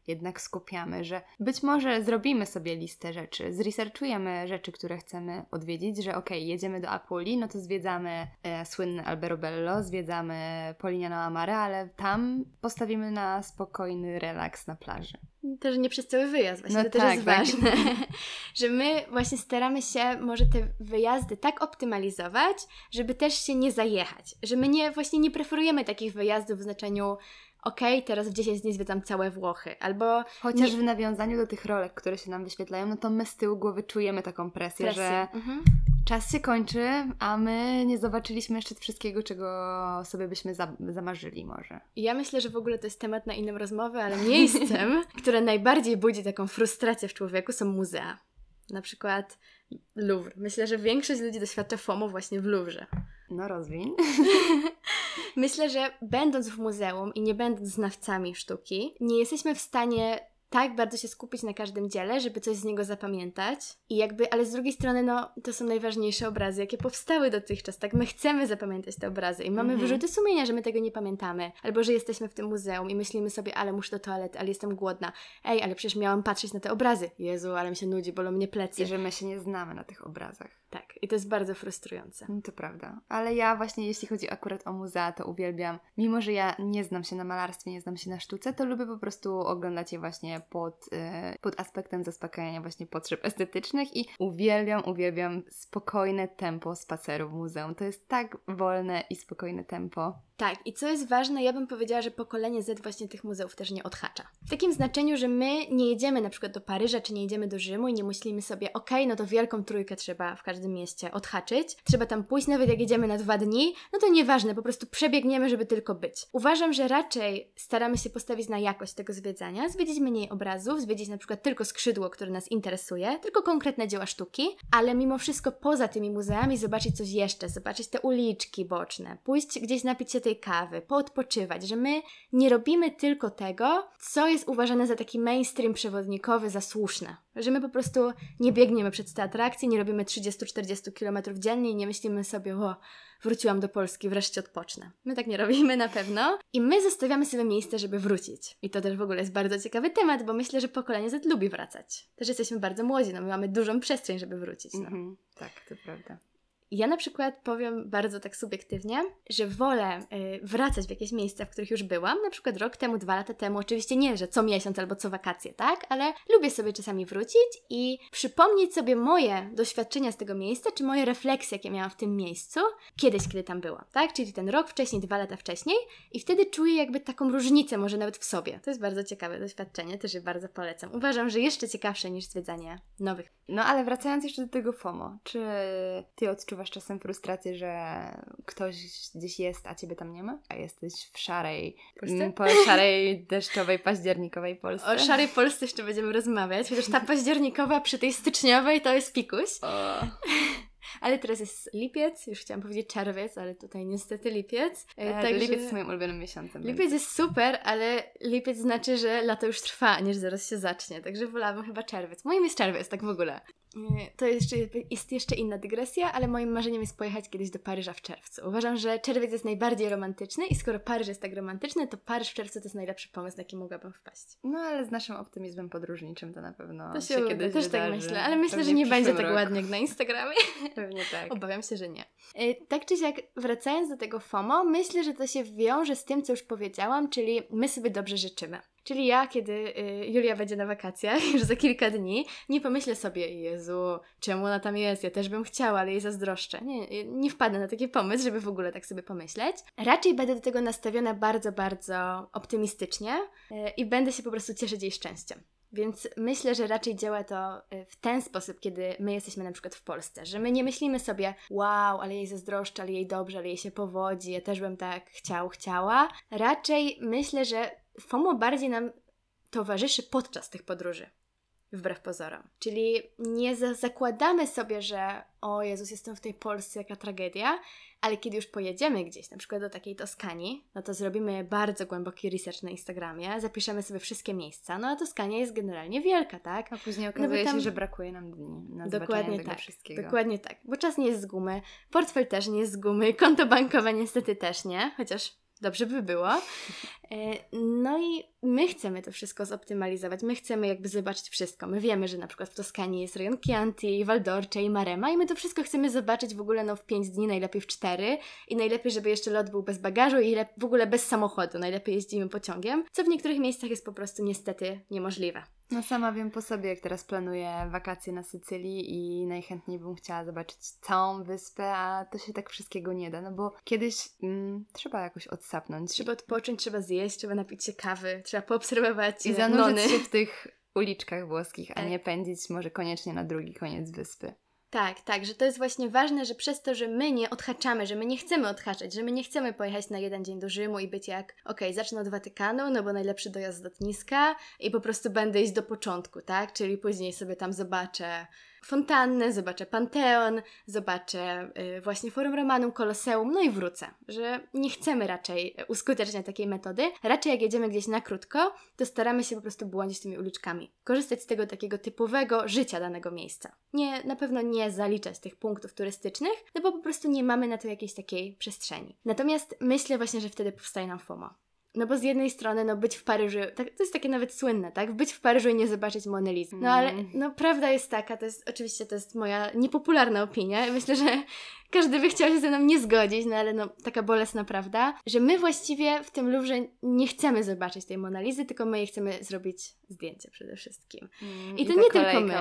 A: jednak skupiamy, że być może zrobimy sobie listę rzeczy, zresearchujemy rzeczy, które chcemy odwiedzić, że ok, jedziemy do Apuli, no to zwiedzamy e, słynne Alberobello, zwiedzamy Polignano Amare, ale tam postawimy na spokojny relaks na plaży.
B: Też nie przez cały wyjazd, właśnie no to tak, też jest tak. ważne, [LAUGHS] że my właśnie staramy się może te wyjazdy tak optymalizować, żeby też się nie zajechać, że my nie, właśnie nie preferujemy takich wyjazdów w znaczeniu okej, okay, teraz w 10 dni zwiedzam całe Włochy, albo...
A: Chociaż nie... w nawiązaniu do tych rolek, które się nam wyświetlają, no to my z tyłu głowy czujemy taką presję, presję. że mhm. czas się kończy, a my nie zobaczyliśmy jeszcze wszystkiego, czego sobie byśmy za zamarzyli może.
B: Ja myślę, że w ogóle to jest temat na inną rozmowę, ale miejscem, [LAUGHS] które najbardziej budzi taką frustrację w człowieku są muzea. Na przykład Louvre. Myślę, że większość ludzi doświadcza FOMO właśnie w Louvre.
A: No rozwiń. [LAUGHS]
B: Myślę, że będąc w muzeum i nie będąc znawcami sztuki, nie jesteśmy w stanie tak bardzo się skupić na każdym dziele, żeby coś z niego zapamiętać. I jakby, ale z drugiej strony, no, to są najważniejsze obrazy, jakie powstały dotychczas. Tak, my chcemy zapamiętać te obrazy i mamy mm-hmm. wyrzuty sumienia, że my tego nie pamiętamy. Albo, że jesteśmy w tym muzeum i myślimy sobie, ale muszę do toalety, ale jestem głodna. Ej, ale przecież miałam patrzeć na te obrazy. Jezu, ale mi się nudzi, bolą mnie plecy.
A: I że my się nie znamy na tych obrazach.
B: Tak, i to jest bardzo frustrujące.
A: To prawda. Ale ja właśnie, jeśli chodzi akurat o muzea, to uwielbiam. Mimo, że ja nie znam się na malarstwie, nie znam się na sztuce, to lubię po prostu oglądać je właśnie pod, yy, pod aspektem zaspokajania właśnie potrzeb estetycznych i uwielbiam, uwielbiam spokojne tempo spaceru w muzeum. To jest tak wolne i spokojne tempo.
B: Tak, i co jest ważne, ja bym powiedziała, że pokolenie Z właśnie tych muzeów też nie odhacza. W takim znaczeniu, że my nie jedziemy na przykład do Paryża, czy nie jedziemy do Rzymu i nie myślimy sobie, okej, okay, no to wielką trójkę trzeba w każdym mieście odhaczyć, trzeba tam pójść, nawet jak jedziemy na dwa dni, no to nieważne, po prostu przebiegniemy, żeby tylko być. Uważam, że raczej staramy się postawić na jakość tego zwiedzania, zwiedzić mniej obrazów, zwiedzić na przykład tylko skrzydło, które nas interesuje, tylko konkretne dzieła sztuki, ale mimo wszystko poza tymi muzeami zobaczyć coś jeszcze, zobaczyć te uliczki boczne, pójść gdzieś napić się tej kawy, poodpoczywać, że my nie robimy tylko tego, co jest uważane za taki mainstream przewodnikowy, za słuszne. Że my po prostu nie biegniemy przed te atrakcje, nie robimy 30-40 km dziennie i nie myślimy sobie, o, wróciłam do Polski, wreszcie odpocznę. My tak nie robimy na pewno. I my zostawiamy sobie miejsce, żeby wrócić. I to też w ogóle jest bardzo ciekawy temat, bo myślę, że pokolenie Z lubi wracać. Też jesteśmy bardzo młodzi, no my mamy dużą przestrzeń, żeby wrócić. No. -hmm.
A: Tak, to prawda.
B: Ja na przykład powiem bardzo tak subiektywnie, że wolę y, wracać w jakieś miejsca, w których już byłam, na przykład rok temu, dwa lata temu, oczywiście nie, że co miesiąc albo co wakacje, tak? Ale lubię sobie czasami wrócić i przypomnieć sobie moje doświadczenia z tego miejsca, czy moje refleksje, jakie miałam w tym miejscu, kiedyś, kiedy tam byłam, tak? Czyli ten rok wcześniej, dwa lata wcześniej i wtedy czuję jakby taką różnicę, może nawet w sobie. To jest bardzo ciekawe doświadczenie, też je bardzo polecam. Uważam, że jeszcze ciekawsze niż zwiedzanie nowych.
A: No ale wracając jeszcze do tego FOMO, czy Ty odczuwasz odczuwasz czasem frustrację, że ktoś gdzieś jest, a ciebie tam nie ma? A jesteś w szarej, Polsce? Mm, po szarej, [LAUGHS] deszczowej, październikowej Polsce.
B: O szarej Polsce jeszcze będziemy rozmawiać, chociaż ta październikowa przy tej styczniowej to jest pikuś. O. [LAUGHS] Ale teraz jest lipiec, już chciałam powiedzieć czerwiec, ale tutaj niestety lipiec.
A: E, Także... Lipiec jest moim ulubionym miesiącem.
B: Lipiec więc. jest super, ale lipiec znaczy, że lato już trwa, niż zaraz się zacznie. Także wolałabym chyba czerwiec. Moim jest czerwiec, tak w ogóle. To jeszcze, jest jeszcze inna dygresja, ale moim marzeniem jest pojechać kiedyś do Paryża w czerwcu. Uważam, że czerwiec jest najbardziej romantyczny i skoro Paryż jest tak romantyczny, to Paryż w czerwcu to jest najlepszy pomysł, na jaki mogłabym wpaść.
A: No ale z naszym optymizmem podróżniczym to na pewno
B: to się, się kiedyś też tak wydarzy. tak myślę, ale myślę, Pewnie że nie będzie tak ładnie jak na Instagramie. [LAUGHS]
A: Pewnie tak.
B: Obawiam się, że nie. E, tak czy siak, wracając do tego FOMO, myślę, że to się wiąże z tym, co już powiedziałam, czyli my sobie dobrze życzymy. Czyli ja, kiedy y, Julia będzie na wakacjach [LAUGHS] już za kilka dni, nie pomyślę sobie, Jezu, czemu ona tam jest? Ja też bym chciała, ale jej zazdroszczę. Nie, nie wpadnę na taki pomysł, żeby w ogóle tak sobie pomyśleć. Raczej będę do tego nastawiona bardzo, bardzo optymistycznie y, i będę się po prostu cieszyć jej szczęściem. Więc myślę, że raczej działa to y, w ten sposób, kiedy my jesteśmy na przykład w Polsce, że my nie myślimy sobie, wow, ale jej zazdroszczę, ale jej dobrze, ale jej się powodzi, ja też bym tak chciał, chciała. Raczej myślę, że FOMO bardziej nam towarzyszy podczas tych podróży wbrew pozorom. Czyli nie za zakładamy sobie, że o Jezus, jestem w tej Polsce, jaka tragedia, ale kiedy już pojedziemy gdzieś, na przykład do takiej Toskanii, no to zrobimy bardzo głęboki research na Instagramie, zapiszemy sobie wszystkie miejsca, no a Toskania jest generalnie wielka, tak?
A: A później okazuje no tam... się, że brakuje nam dni na
B: Dokładnie tak,
A: wszystkiego.
B: Dokładnie tak, bo czas nie jest z gumy, portfel też nie jest z gumy, konto bankowe niestety też nie, chociaż dobrze by było. E, no i my chcemy to wszystko zoptymalizować, my chcemy jakby zobaczyć wszystko. My wiemy, że na przykład w Toskanii jest rejon Chianti, Valdorce i Marema i my to wszystko chcemy zobaczyć w ogóle no w 5 dni, najlepiej w 4 i najlepiej, żeby jeszcze lot był bez bagażu i w ogóle bez samochodu, najlepiej jeździmy pociągiem, co w niektórych miejscach jest po prostu niestety niemożliwe.
A: No sama wiem po sobie, jak teraz planuję wakacje na Sycylii i najchętniej bym chciała zobaczyć całą wyspę, a to się tak wszystkiego nie da, no bo kiedyś mm, trzeba jakoś odsapnąć.
B: Trzeba odpocząć, trzeba zjeść, trzeba napić się kawy, trzeba poobserwować
A: I e, zanurzyć nony. się w tych uliczkach włoskich, a tak. nie pędzić może koniecznie na drugi koniec wyspy.
B: Tak, tak, że to jest właśnie ważne, że przez to, że my nie odhaczamy, że my nie chcemy odhaczać, że my nie chcemy pojechać na jeden dzień do Rzymu i być jak, okej, okay, zacznę od Watykanu, no bo najlepszy dojazd z lotniska i po prostu będę iść do początku, tak? Czyli później sobie tam zobaczę fontannę, zobaczę Panteon, zobaczę y, właśnie Forum Romanum, Koloseum, no i wrócę. Że nie chcemy raczej uskuteczniać takiej metody. Raczej jak jedziemy gdzieś na krótko, to staramy się po prostu błądzić tymi uliczkami. Korzystać z tego takiego typowego życia danego miejsca. Nie, na pewno nie zaliczać tych punktów turystycznych, no bo po prostu nie mamy na to jakiejś takiej przestrzeni. Natomiast myślę właśnie, że wtedy powstaje nam FOMO. No bo z jednej strony, no być w Paryżu, tak, to jest takie nawet słynne, tak? Być w Paryżu i nie zobaczyć Monelizy. No ale, mm. no prawda jest taka, to jest, oczywiście to jest moja niepopularna opinia. Myślę, że każdy by chciał się ze mną nie zgodzić, no ale no taka bolesna prawda, że my właściwie w tym Louvre nie chcemy zobaczyć tej Monalizy, tylko my jej chcemy zrobić zdjęcie przede wszystkim. Mm, I to i nie tylko my.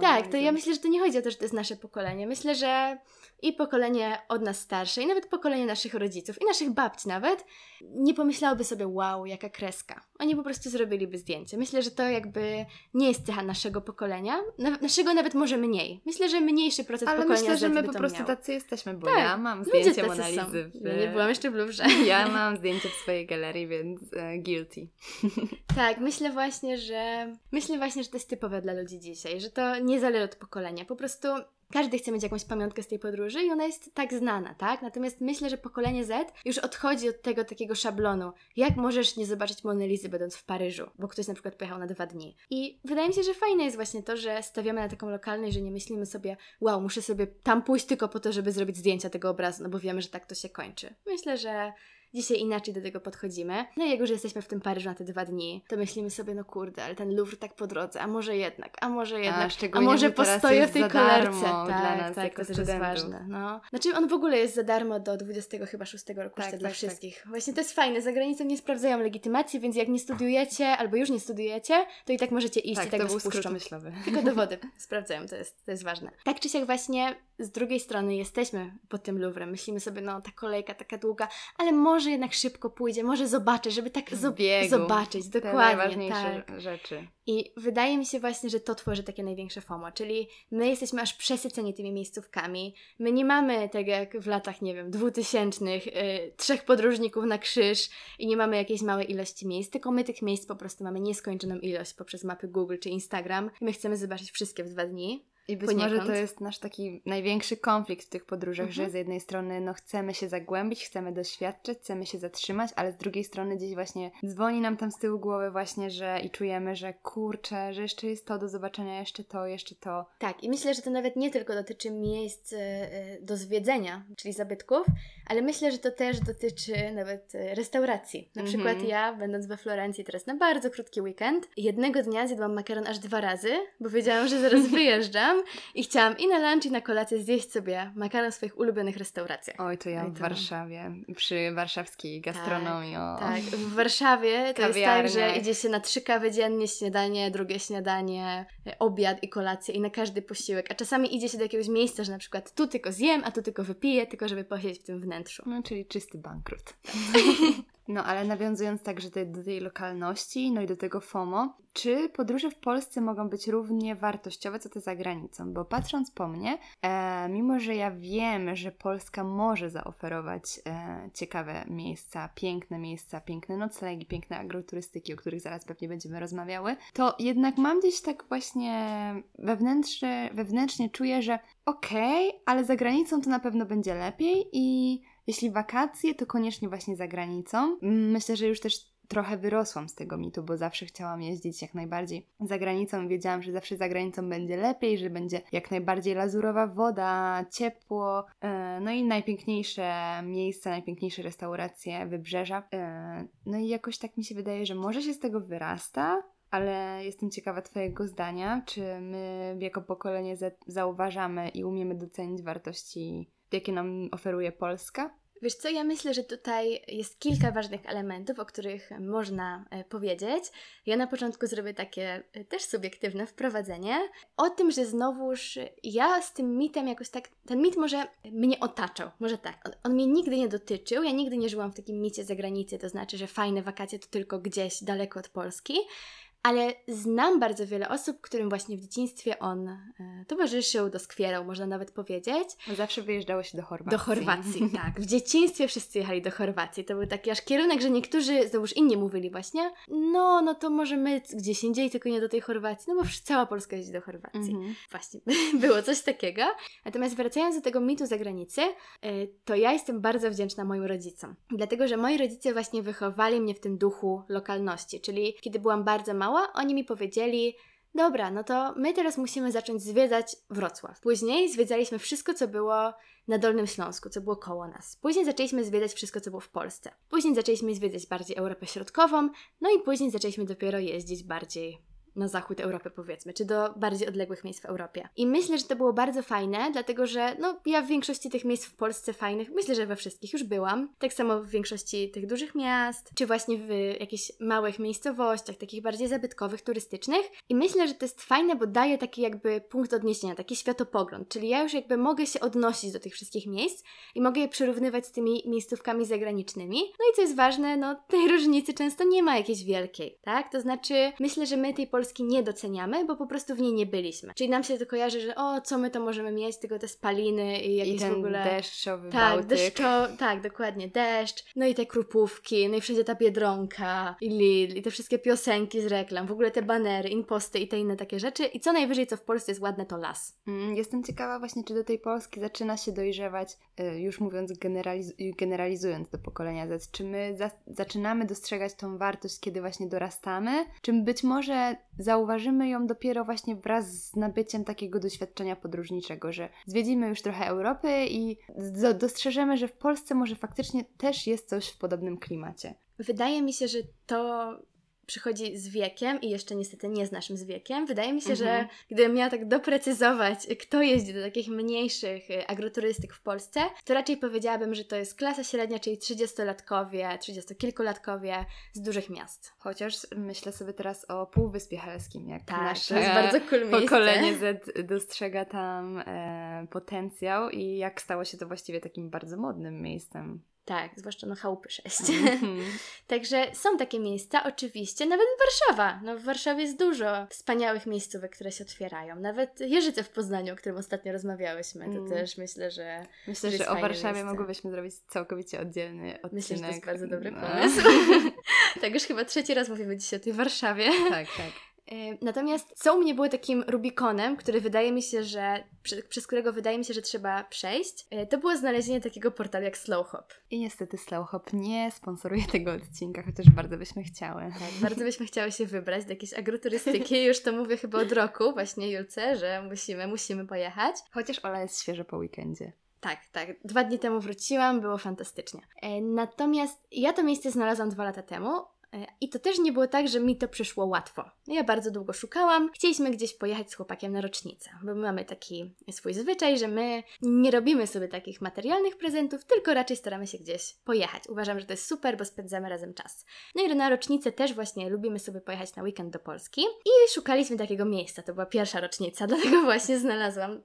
B: Tak, to ja myślę, że to nie chodzi o to, że to jest nasze pokolenie. Myślę, że i pokolenie od nas starsze, i nawet pokolenie naszych rodziców, i naszych babci nawet, nie pomyślałoby sobie, wow, jaka kreska. Oni po prostu zrobiliby zdjęcie. Myślę, że to jakby nie jest cecha naszego pokolenia, naszego nawet może mniej. Myślę, że mniejszy procent
A: Ale
B: pokolenia
A: myślę, że my po prostu tacy jesteśmy, bo tak, ja mam zdjęcie Monalizy.
B: W... Ja nie byłam jeszcze w Louvre. [LAUGHS]
A: Ja mam zdjęcie w swojej galerii, więc uh, guilty. [LAUGHS]
B: Tak, myślę właśnie, że myślę właśnie, że to jest typowe dla ludzi dzisiaj, że to nie zależy od pokolenia. Po prostu każdy chce mieć jakąś pamiątkę z tej podróży i ona jest tak znana, tak? Natomiast myślę, że pokolenie Z już odchodzi od tego takiego szablonu. Jak możesz nie zobaczyć Monelizy będąc w Paryżu, bo ktoś na przykład pojechał na dwa dni. I wydaje mi się, że fajne jest właśnie to, że stawiamy na taką lokalność, że nie myślimy sobie, wow, muszę sobie tam pójść tylko po to, żeby zrobić zdjęcia tego obrazu, no bo wiemy, że tak to się kończy. Myślę, że Dzisiaj inaczej do tego podchodzimy. No i jak już jesteśmy w tym Paryżu na te dwa dni, to myślimy sobie, no kurde, ale ten Louvre tak po drodze, a może jednak, a może jednak, a, a może postoję w tej kolerce. Tak, tak, to też jest ważne. No. Znaczy on w ogóle jest za darmo do 20 chyba 6 roku tak, tak, dla tak. wszystkich. Tak. Właśnie to jest fajne, za granicą nie sprawdzają legitymacji, więc jak nie studujecie albo już nie studujecie, to i tak możecie iść
A: tak,
B: i tak
A: to was puszczą. myślowy.
B: Tylko dowody [LAUGHS] sprawdzają, to jest, to jest ważne. Tak czy siak właśnie z drugiej strony jesteśmy pod tym Louvrem, myślimy sobie, no ta kolejka taka długa, ale może jednak szybko pójdzie, może zobaczę, żeby tak zo- zobaczyć, dokładnie, tak.
A: rzeczy.
B: I wydaje mi się właśnie, że to tworzy takie największe FOMO, czyli my jesteśmy aż przesyceni tymi miejscówkami, my nie mamy tego jak w latach, nie wiem, dwutysięcznych, yy, trzech podróżników na krzyż i nie mamy jakiejś małej ilości miejsc, tylko my tych miejsc po prostu mamy nieskończoną ilość poprzez mapy Google czy Instagram my chcemy zobaczyć wszystkie w dwa dni.
A: I być poniekąd. może to jest nasz taki największy konflikt w tych podróżach, mhm. że z jednej strony no, chcemy się zagłębić, chcemy doświadczyć, chcemy się zatrzymać, ale z drugiej strony gdzieś właśnie dzwoni nam tam z tyłu głowy właśnie, że i czujemy, że kurczę, że jeszcze jest to do zobaczenia, jeszcze to, jeszcze to.
B: Tak, i myślę, że to nawet nie tylko dotyczy miejsc e, do zwiedzenia, czyli zabytków, ale myślę, że to też dotyczy nawet e, restauracji. Na mhm. przykład ja, będąc we Florencji teraz na bardzo krótki weekend, jednego dnia zjadłam makaron aż dwa razy, bo wiedziałam, że zaraz [LAUGHS] wyjeżdżam i chciałam i na lunch i na kolację zjeść sobie makaron w swoich ulubionych restauracjach.
A: Oj, to ja w Warszawie, przy warszawskiej gastronomii.
B: Tak, tak. w Warszawie to jest tak, że idzie się na trzy kawy dziennie, śniadanie, drugie śniadanie, obiad i kolację i na każdy posiłek, a czasami idzie się do jakiegoś miejsca, że na przykład tu tylko zjem, a tu tylko wypiję, tylko żeby posiedzieć w tym wnętrzu.
A: No, czyli czysty bankrut. [LAUGHS] No ale nawiązując także do, tej lokalności, no i do tego FOMO, czy podróże w Polsce mogą być równie wartościowe co te za granicą? Bo patrząc po mnie, e, mimo że ja wiem, że Polska może zaoferować e, ciekawe miejsca, piękne miejsca, piękne noclegi, piękne agroturystyki, o których zaraz pewnie będziemy rozmawiały, to jednak mam gdzieś tak właśnie wewnętrznie, wewnętrznie czuję, że okej, okay, ale za granicą to na pewno będzie lepiej i jeśli wakacje, to koniecznie właśnie za granicą. Myślę, że już też trochę wyrosłam z tego mitu, bo zawsze chciałam jeździć jak najbardziej za granicą. Wiedziałam, że zawsze za granicą będzie lepiej, że będzie jak najbardziej lazurowa woda, ciepło, e, no i najpiękniejsze miejsca, najpiękniejsze restauracje, wybrzeża. E, no i jakoś tak mi się wydaje, że może się z tego wyrasta, ale jestem ciekawa Twojego zdania. Czy my jako pokolenie zauważamy i umiemy docenić wartości, jakie nam oferuje Polska?
B: Wiesz co, ja myślę, że tutaj jest kilka ważnych elementów, o których można e, powiedzieć. Ja na początku zrobię takie e, też subiektywne wprowadzenie o tym, że znowuż ja z tym mitem jakoś tak, ten mit może mnie otaczał, może tak, on, on mnie nigdy nie dotyczył, ja nigdy nie żyłam w takim micie zagranicy, to znaczy, że fajne wakacje to tylko gdzieś daleko od Polski, ale znam bardzo wiele osób, którym właśnie w dzieciństwie on e, towarzyszył, doskwierał, można nawet powiedzieć.
A: Zawsze wyjeżdżało się do Chorwacji.
B: Do Chorwacji, [LAUGHS] tak. W dzieciństwie wszyscy jechali do Chorwacji. To był taki aż kierunek, że niektórzy, załóż inni mówili właśnie, no, no to może my gdzieś indziej, tylko nie do tej Chorwacji, no bo cała Polska jeździ do Chorwacji. Mhm. Właśnie, [LAUGHS] było coś takiego. Natomiast wracając do tego mitu zagranicy, e, to ja jestem bardzo wdzięczna moim rodzicom. Dlatego, że moi rodzice właśnie wychowali mnie w tym duchu lokalności, czyli kiedy byłam bardzo mała, oni mi powiedzieli, dobra, no to my teraz musimy zacząć zwiedzać Wrocław. Później zwiedzaliśmy wszystko, co było na Dolnym Śląsku, co było koło nas. Później zaczęliśmy zwiedzać wszystko, co było w Polsce. Później zaczęliśmy zwiedzać bardziej Europę Środkową, no i później zaczęliśmy dopiero jeździć bardziej na zachód Europy, powiedzmy, czy do bardziej odległych miejsc w Europie. I myślę, że to było bardzo fajne, dlatego że no, ja w większości tych miejsc w Polsce fajnych, myślę, że we wszystkich już byłam. Tak samo w większości tych dużych miast, czy właśnie w jakichś małych miejscowościach, takich bardziej zabytkowych, turystycznych. I myślę, że to jest fajne, bo daje taki jakby punkt odniesienia, taki światopogląd. Czyli ja już jakby mogę się odnosić do tych wszystkich miejsc i mogę je przyrównywać z tymi miejscówkami zagranicznymi. No i co jest ważne, no tej [LAUGHS] różnicy często nie ma jakiejś wielkiej, tak? To znaczy, myślę, że my tej Polski nie doceniamy, bo po prostu w niej nie byliśmy. Czyli nam się to kojarzy, że o, co my to możemy mieć, tylko te spaliny i jakieś I
A: ten
B: w ogóle...
A: deszczowy
B: tak,
A: Bałtyk.
B: Deszczo... Tak, dokładnie, deszcz, no i te krupówki, no i wszędzie ta Biedronka i Lidl i te wszystkie piosenki z reklam, w ogóle te banery, imposty i te inne takie rzeczy i co najwyżej, co w Polsce jest ładne, to las.
A: Mm, jestem ciekawa właśnie, czy do tej Polski zaczyna się dojrzewać, y, już mówiąc generaliz generalizując do pokolenia Z, czy my za zaczynamy dostrzegać tą wartość, kiedy właśnie dorastamy, czy być może zauważymy ją dopiero właśnie wraz z nabyciem takiego doświadczenia podróżniczego, że zwiedzimy już trochę Europy i dostrzeżemy, że w Polsce może faktycznie też jest coś w podobnym klimacie.
B: Wydaje mi się, że to przychodzi z wiekiem i jeszcze niestety nie z naszym z wiekiem. Wydaje mi się, mhm. że gdybym miała tak doprecyzować, kto jeździ do takich mniejszych y, agroturystyk w Polsce, to raczej powiedziałabym, że to jest klasa średnia, czyli 30-latkowie, 30-kilkulatkowie z dużych miast.
A: Chociaż myślę sobie teraz o Półwyspie Helskim, jak
B: tak,
A: nasze
B: to jest bardzo cool [LAUGHS]
A: pokolenie Z dostrzega tam e, potencjał i jak stało się to właściwie takim bardzo modnym miejscem.
B: Tak, zwłaszcza na chałupy 6. Mm-hmm. [LAUGHS] Także są takie miejsca, oczywiście, nawet Warszawa. No w Warszawie jest dużo wspaniałych miejscówek, które się otwierają. Nawet Jeżyce w Poznaniu, o którym ostatnio rozmawiałyśmy, to mm. też myślę, że
A: Myślę, że, że o Warszawie miejsce. mogłybyśmy zrobić całkowicie oddzielny odcinek.
B: Myślę, że to jest bardzo dobry no. pomysł. [LAUGHS] tak, już chyba trzeci raz mówimy dzisiaj o tej Warszawie.
A: Tak, tak.
B: Natomiast co u mnie było takim Rubikonem, który wydaje mi się, że przez którego wydaje mi się, że trzeba przejść, e, to było znalezienie takiego portalu jak Slowhop.
A: I niestety Slowhop nie sponsoruje [LAUGHS] tego odcinka, chociaż bardzo byśmy chciały.
B: Tak, bardzo byśmy chciały się wybrać do jakiejś agroturystyki. Już to mówię chyba od roku właśnie Julce, że musimy, musimy pojechać.
A: Chociaż Ola jest świeżo po weekendzie.
B: Tak, tak. Dwa dni temu wróciłam, było fantastycznie. E, natomiast ja to miejsce znalazłam dwa lata temu I to też nie było tak, że mi to przyszło łatwo. Ja bardzo długo szukałam. Chcieliśmy gdzieś pojechać z chłopakiem na rocznicę, bo my mamy taki swój zwyczaj, że my nie robimy sobie takich materialnych prezentów, tylko raczej staramy się gdzieś pojechać. Uważam, że to jest super, bo spędzamy razem czas. No i na rocznicę też właśnie lubimy sobie pojechać na weekend do Polski i szukaliśmy takiego miejsca. To była pierwsza rocznica, [LAUGHS] dlatego właśnie znalazłam y,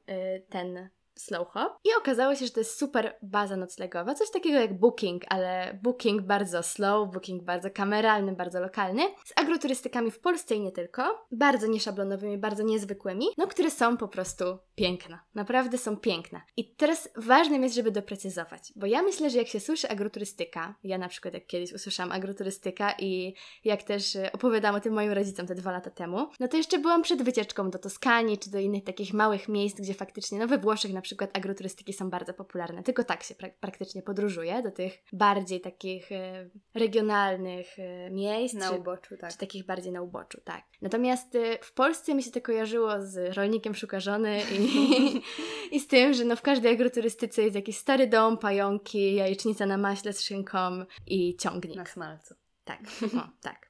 B: ten Slow Hop i okazało się, że to jest super baza noclegowa, coś takiego jak Booking, ale Booking bardzo slow, Booking bardzo kameralny, bardzo lokalny, z agroturystykami w Polsce i nie tylko, bardzo nieszablonowymi, bardzo niezwykłymi, no które są po prostu piękne, naprawdę są piękne. I teraz ważnym jest, żeby doprecyzować, bo ja myślę, że jak się słyszy agroturystyka, ja na przykład jak kiedyś usłyszałam agroturystyka i jak też e, opowiadałam o tym moim rodzicom te dwa lata temu, no to jeszcze byłam przed wycieczką do Toskanii czy do innych takich małych miejsc, gdzie faktycznie, no we Włoszech na przykład agroturystyki są bardzo popularne. Tylko tak się pra praktycznie podróżuje do tych bardziej takich e, regionalnych e, miejsc.
A: Na
B: czy,
A: uboczu, tak.
B: Czy takich bardziej na uboczu, tak. Natomiast e, w Polsce mi się to kojarzyło z rolnikiem szuka żony i, [LAUGHS] i z tym, że no w każdej agroturystyce jest jakiś stary dom, pająki, jajecznica na maśle z szynką i ciągnik.
A: Na smalcu.
B: Tak, o, tak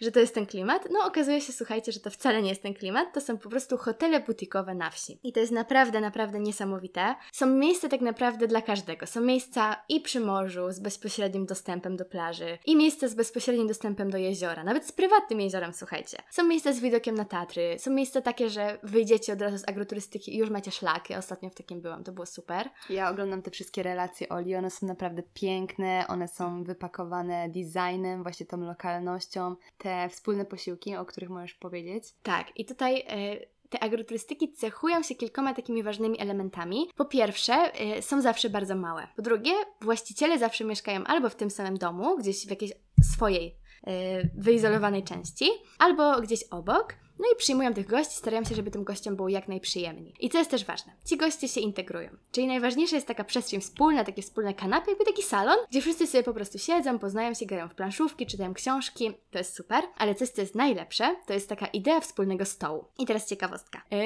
B: że to jest ten klimat. No okazuje się, słuchajcie, że to wcale nie jest ten klimat, to są po prostu hotele butikowe na wsi. I to jest naprawdę, naprawdę niesamowite. Są miejsca tak naprawdę dla każdego. Są miejsca i przy morzu z bezpośrednim dostępem do plaży, i miejsca z bezpośrednim dostępem do jeziora, nawet z prywatnym jeziorem, słuchajcie. Są miejsca z widokiem na Tatry, są miejsca takie, że wyjdziecie od razu z agroturystyki i już macie szlak. Ja ostatnio w takim byłam, to było super.
A: Ja oglądam te wszystkie relacje Oli, one są naprawdę piękne, one są wypakowane designem, właśnie tą lokalnością te wspólne posiłki, o których możesz powiedzieć?
B: Tak, i tutaj y, te agroturystyki cechują się kilkoma takimi ważnymi elementami. Po pierwsze, y, są zawsze bardzo małe. Po drugie, właściciele zawsze mieszkają albo w tym samym domu, gdzieś w jakiejś swojej y, wyizolowanej części, albo gdzieś obok. No i przyjmują tych gości, starają się, żeby tym gościom było jak najprzyjemniej. I co jest też ważne, ci goście się integrują. Czyli najważniejsza jest taka przestrzeń wspólna, takie wspólne kanapy, jakby taki salon, gdzie wszyscy sobie po prostu siedzą, poznają się, grają w planszówki, czytają książki. To jest super. Ale coś, co jest najlepsze, to jest taka idea wspólnego stołu. I teraz ciekawostka. E,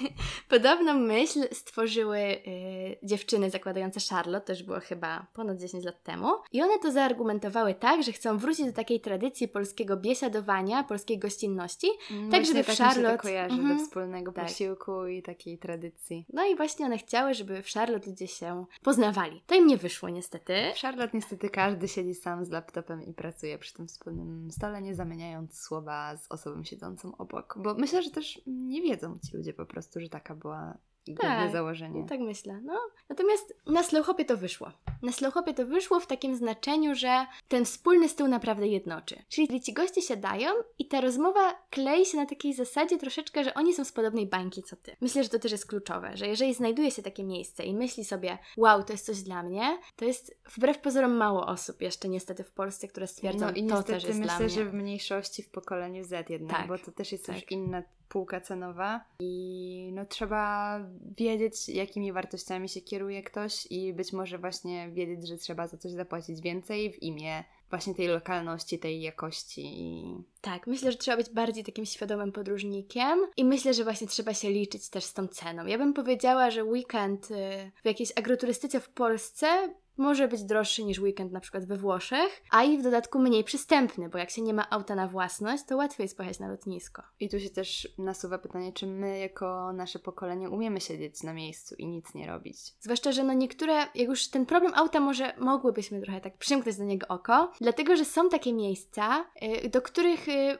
B: [LAUGHS] podobną myśl stworzyły yy, dziewczyny zakładające Charlotte, to już było chyba ponad 10 lat temu. I one to zaargumentowały tak, że chcą wrócić do takiej tradycji polskiego biesiadowania, polskiej gościnności, mm, tak,
A: żeby w Charlotte... Tak mi to kojarzy, mm -hmm. do wspólnego tak. posiłku i takiej tradycji.
B: No i właśnie one chciały, żeby w Charlotte ludzie się poznawali. To im nie wyszło niestety.
A: W Charlotte niestety każdy siedzi sam z laptopem i pracuje przy tym wspólnym stole, nie zamieniając słowa z osobą siedzącą obok. Bo myślę, że też nie wiedzą ci ludzie po prostu, że taka była tak, założenie.
B: Tak myślę. No. Natomiast na slowhopie to wyszło. Na slowhopie to wyszło w takim znaczeniu, że ten wspólny stół naprawdę jednoczy. Czyli ci goście siadają i ta rozmowa klei się na takiej zasadzie troszeczkę, że oni są z podobnej bańki co ty. Myślę, że to też jest kluczowe, że jeżeli znajduje się takie miejsce i myśli sobie, wow, to jest coś dla mnie, to jest wbrew pozorom mało osób jeszcze niestety w Polsce, które stwierdzą, no i to też jest
A: myślę,
B: dla mnie.
A: że w mniejszości w pokoleniu Z jednak, tak, bo to też jest tak. już inna półka cenowa i no trzeba wiedzieć, jakimi wartościami się kieruje ktoś i być może właśnie wiedzieć, że trzeba za coś zapłacić więcej w imię właśnie tej lokalności, tej jakości.
B: Tak, myślę, że trzeba być bardziej takim świadomym podróżnikiem i myślę, że właśnie trzeba się liczyć też z tą ceną. Ja bym powiedziała, że weekend y, w jakiejś agroturystyce w Polsce może być droższy niż weekend na przykład we Włoszech, a i w dodatku mniej przystępny, bo jak się nie ma auta na własność, to łatwiej jest pojechać na lotnisko.
A: I tu się też nasuwa pytanie, czy my jako nasze pokolenie umiemy siedzieć na miejscu i nic nie robić.
B: Zwłaszcza, że no niektóre, jak już ten problem auta może mogłybyśmy trochę tak przymknąć do niego oko, dlatego, że są takie miejsca, y, do których, y,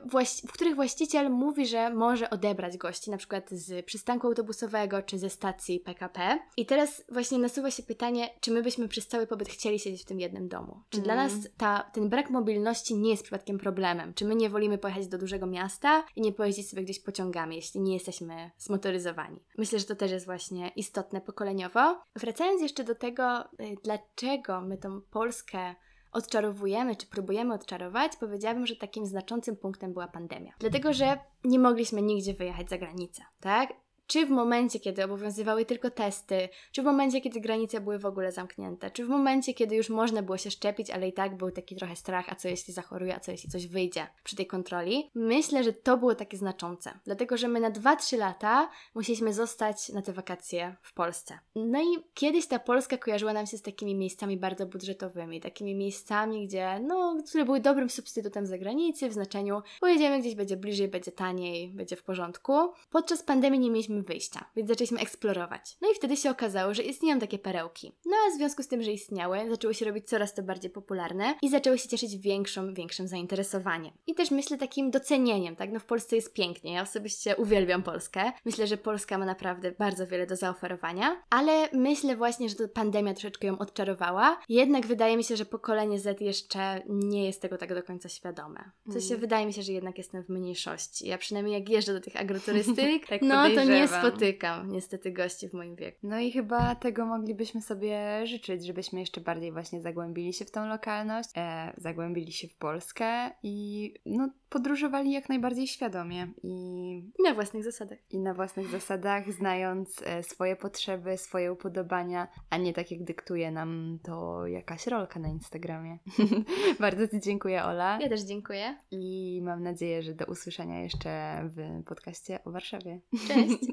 B: w których właściciel mówi, że może odebrać gości, na przykład z przystanku autobusowego czy ze stacji PKP. I teraz właśnie nasuwa się pytanie, czy my byśmy przez cały pobyt chcieli siedzieć w tym jednym domu. Czy mm. dla nas ta, ten brak mobilności nie jest przypadkiem problemem? Czy my nie wolimy pojechać do dużego miasta i nie pojeździć sobie gdzieś pociągami, jeśli nie jesteśmy zmotoryzowani? Myślę, że to też jest właśnie istotne pokoleniowo. Wracając jeszcze do tego, y, dlaczego my tą Polskę odczarowujemy, czy próbujemy odczarować, powiedziałabym, że takim znaczącym punktem była pandemia. Dlatego, że nie mogliśmy nigdzie wyjechać za granicę, tak? Czy w momencie, kiedy obowiązywały tylko testy, czy w momencie, kiedy granice były w ogóle zamknięte, czy w momencie, kiedy już można było się szczepić, ale i tak był taki trochę strach, a co jeśli zachoruje, a co jeśli coś wyjdzie przy tej kontroli. Myślę, że to było takie znaczące, dlatego że my na 2-3 lata musieliśmy zostać na te wakacje w Polsce. No i kiedyś ta Polska kojarzyła nam się z takimi miejscami bardzo budżetowymi, takimi miejscami, gdzie, no, które były dobrym substytutem zagranicy, w znaczeniu pojedziemy gdzieś, będzie bliżej, będzie taniej, będzie w porządku. Podczas pandemii nie mieliśmy mieliśmy wyjścia, więc zaczęliśmy eksplorować. No i wtedy się okazało, że istnieją takie perełki. No a w związku z tym, że istniały, zaczęły się robić coraz to bardziej popularne i zaczęły się cieszyć większą, większym zainteresowaniem. I też myślę takim docenieniem, tak? No w Polsce jest pięknie, ja osobiście uwielbiam Polskę. Myślę, że Polska ma naprawdę bardzo wiele do zaoferowania, ale myślę właśnie, że to pandemia troszeczkę ją odczarowała. Jednak wydaje mi się, że pokolenie Z jeszcze nie jest tego tak do końca świadome. W sensie
A: Mm.
B: wydaje mi się, że jednak jestem w mniejszości. Ja przynajmniej jak jeżdżę do tych [LAUGHS] agroturystyk,
A: Tak
B: no to nie. Spotykam niestety gości w moim wieku.
A: No i chyba tego moglibyśmy sobie życzyć, żebyśmy jeszcze bardziej właśnie zagłębili się w tą lokalność, e, zagłębili się w Polskę i no, podróżowali jak najbardziej świadomie i,
B: Na własnych zasadach.
A: i na własnych zasadach, znając e, swoje potrzeby, swoje upodobania, a nie tak jak dyktuje nam to jakaś rolka na Instagramie. [LAUGHS] Bardzo Ci dziękuję, Ola.
B: Ja też dziękuję.
A: I mam nadzieję, że do usłyszenia jeszcze w podcaście o Warszawie.
B: Cześć. [LAUGHS]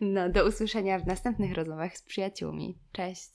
A: No, do usłyszenia w następnych rozmowach z przyjaciółmi. Cześć!